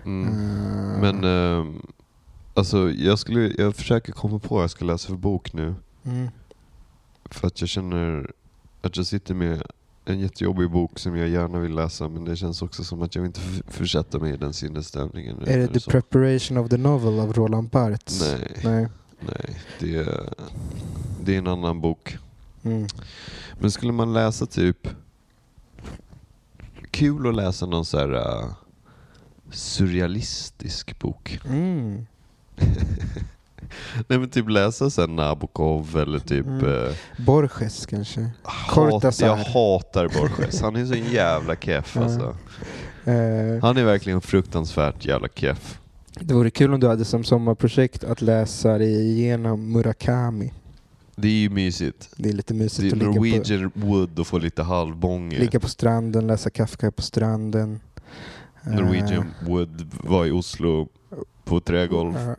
Mm. Eh, Men eh, alltså jag, skulle, jag försöker komma på vad jag ska läsa för bok nu. mm. För att jag känner att jag sitter med en jättejobbig bok som jag gärna vill läsa men det känns också som att jag inte f- försätta mig i den sinnesstämningen. Är det The så. Preparation of the Novel av Roland Barthes? Nej, Nej. nej. Det, är- det är en annan bok. Mm. Men skulle man läsa typ... Kul att läsa någon så här uh, surrealistisk bok. Mm. Nej men typ läsa sen Nabokov eller typ... Mm. eh, Borges kanske? hat, jag hatar Borges. Han är så jävla keff alltså. Eh, Han är verkligen fruktansvärt jävla keff. det vore kul om du hade som sommarprojekt att läsa dig igenom Murakami. Det är ju mysigt. Det är lite Det mysigt är att ligga på, Norwegian Wood och få lite halvbånge. ligga på stranden, läsa Kafka på stranden. Norwegian Wood var i Oslo på trägolv.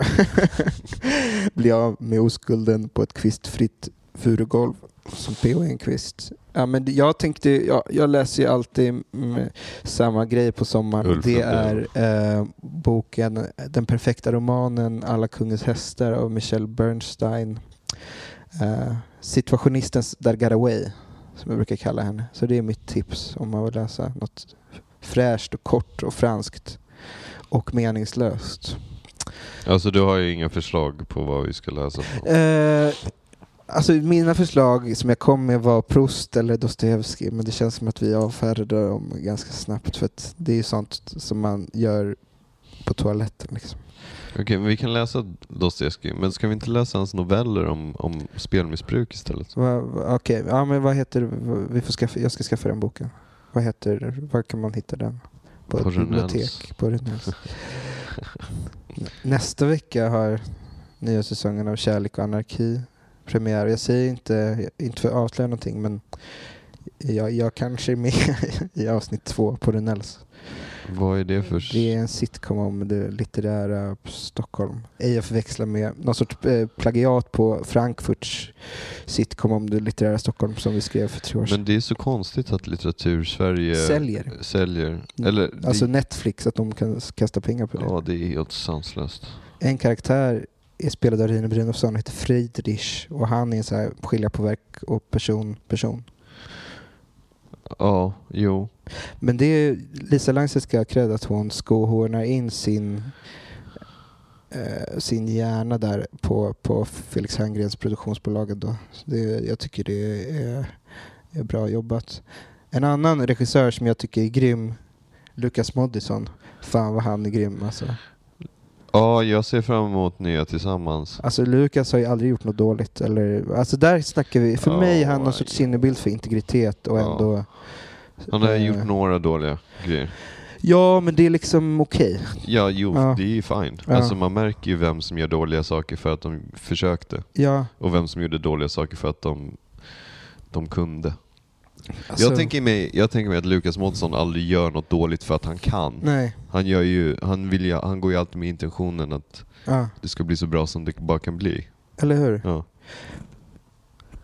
Bli av med oskulden på ett kvistfritt furugolv som P.O. Enquist. Ja, men jag tänkte, jag, jag läser ju alltid mm, samma grej på sommaren. Ulf det är eh, boken Den perfekta romanen Alla kungens hästar av Michelle Bernstein. Eh, situationistens Dargaraway, som jag brukar kalla henne. Så det är mitt tips om man vill läsa något fräscht och kort och franskt och meningslöst. Alltså du har ju inga förslag på vad vi ska läsa. Eh, alltså mina förslag som jag kom med var Proust eller Dostojevskij men det känns som att vi avfärdade dem ganska snabbt för att det är ju sånt som man gör på toaletten. Liksom. Okej, men vi kan läsa Dostojevskij, men ska vi inte läsa hans noveller om, om spelmissbruk istället? Okej, ja, men vad heter, vi får skaffa, jag ska skaffa den boken. Vad heter, var kan man hitta den? På, På bibliotek? På Rönnells. Nästa vecka har nya säsongen av Kärlek och anarki premiär. Jag säger inte, inte för att avslöja någonting men jag, jag kanske är med i avsnitt två på Runells. Vad är det för... Det är en sitcom om det litterära Stockholm. Ej att förväxla med någon sorts eh, plagiat på Frankfurts sitcom om det litterära Stockholm som vi skrev för tre år sedan. Men det är så konstigt att litteratur-Sverige Säljer. säljer. Eller, det, Alltså Netflix, att de kan kasta pengar på det. ja, det är helt sanslöst. En karaktär är spelad av Rine Brynolfsson, heter Friedrich och han är en så här skilja på verk och person, person. Ja, jo. Men det är Lisa Langset ska ha cred att hon skohornar in sin eh, sin hjärna där på, på Felix Herngrens produktionsbolag. Då. Det, jag tycker det är, är bra jobbat. En annan regissör som jag tycker är grym, Lukas Moodysson. Fan vad han är grym alltså. Ja, jag ser fram emot nya tillsammans. Alltså Lukas har ju aldrig gjort något dåligt. Eller, alltså där snackar vi, för Ja, mig är han någon sorts sinnebild för integritet och ändå... Han har eh, gjort några dåliga grejer. Ja, men det är liksom okej. Ja, jo, Ja. det är ju fine. Ja. Alltså man märker ju vem som gör dåliga saker för att de försökte. Ja, Och vem som gjorde dåliga saker för att de, de kunde. Alltså, jag, tänker mig, jag tänker mig att Lukas Månsson aldrig gör något dåligt för att han kan. Nej, Han, gör ju, han, vill ju, han går ju alltid med intentionen att ja. det ska bli så bra som det bara kan bli. Eller hur? Ja.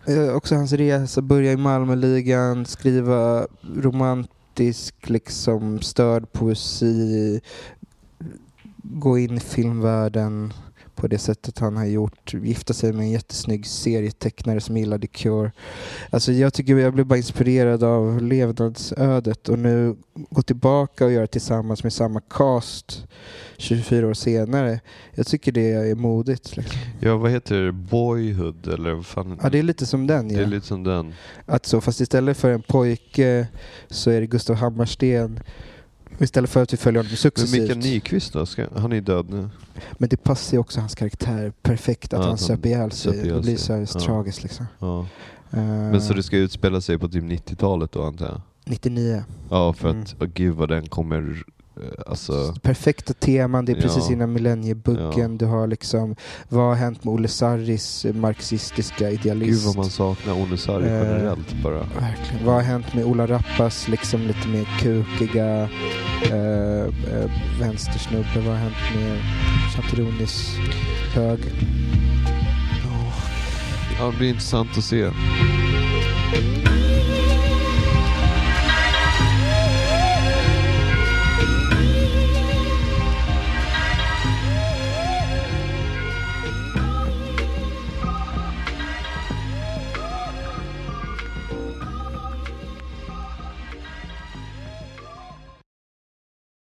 Eh, också hans resa, börja i Malmöligan, skriva romantisk, liksom störd poesi, gå in i filmvärlden på det sättet han har gjort, gifta sig med en jättesnygg serietecknare som gillade Cure. Alltså jag tycker jag blev bara inspirerad av levnadsödet och nu gå tillbaka och göra tillsammans med samma cast 24 år senare. Jag tycker det är modigt. Liksom. ja, vad heter det? Boyhood eller vad fan? Ja, det är lite som den. det Ja. är lite som den. Att så, fast istället för en pojke så är det Gustav Hammarsten. Och Istället för att vi följer honom Men successivt. Mikael Nyqvist då? Ska, han är ju död nu. Men det passar ju också hans karaktär perfekt att Ja, han söp ihjäl sig. Det blir så här Ja. tragiskt liksom. Ja. Eh, Men så det ska utspela sig på typ 90-talet då antar jag? 99. Ja, för Mm. att, åh gud vad den kommer, alltså, Perfekta teman, det är precis Ja. innan millenniebuggen. Du har liksom, vad har hänt med Olle Sarris marxistiska idealist? gud vad man saknar Olle Sarri Eh, generellt bara. Verkligen. Vad har hänt med Ola Rappas liksom lite mer kukiga eh, eh, vänstersnubbe? Vad har hänt med Chateronis hög? Ja, det blir intressant att se.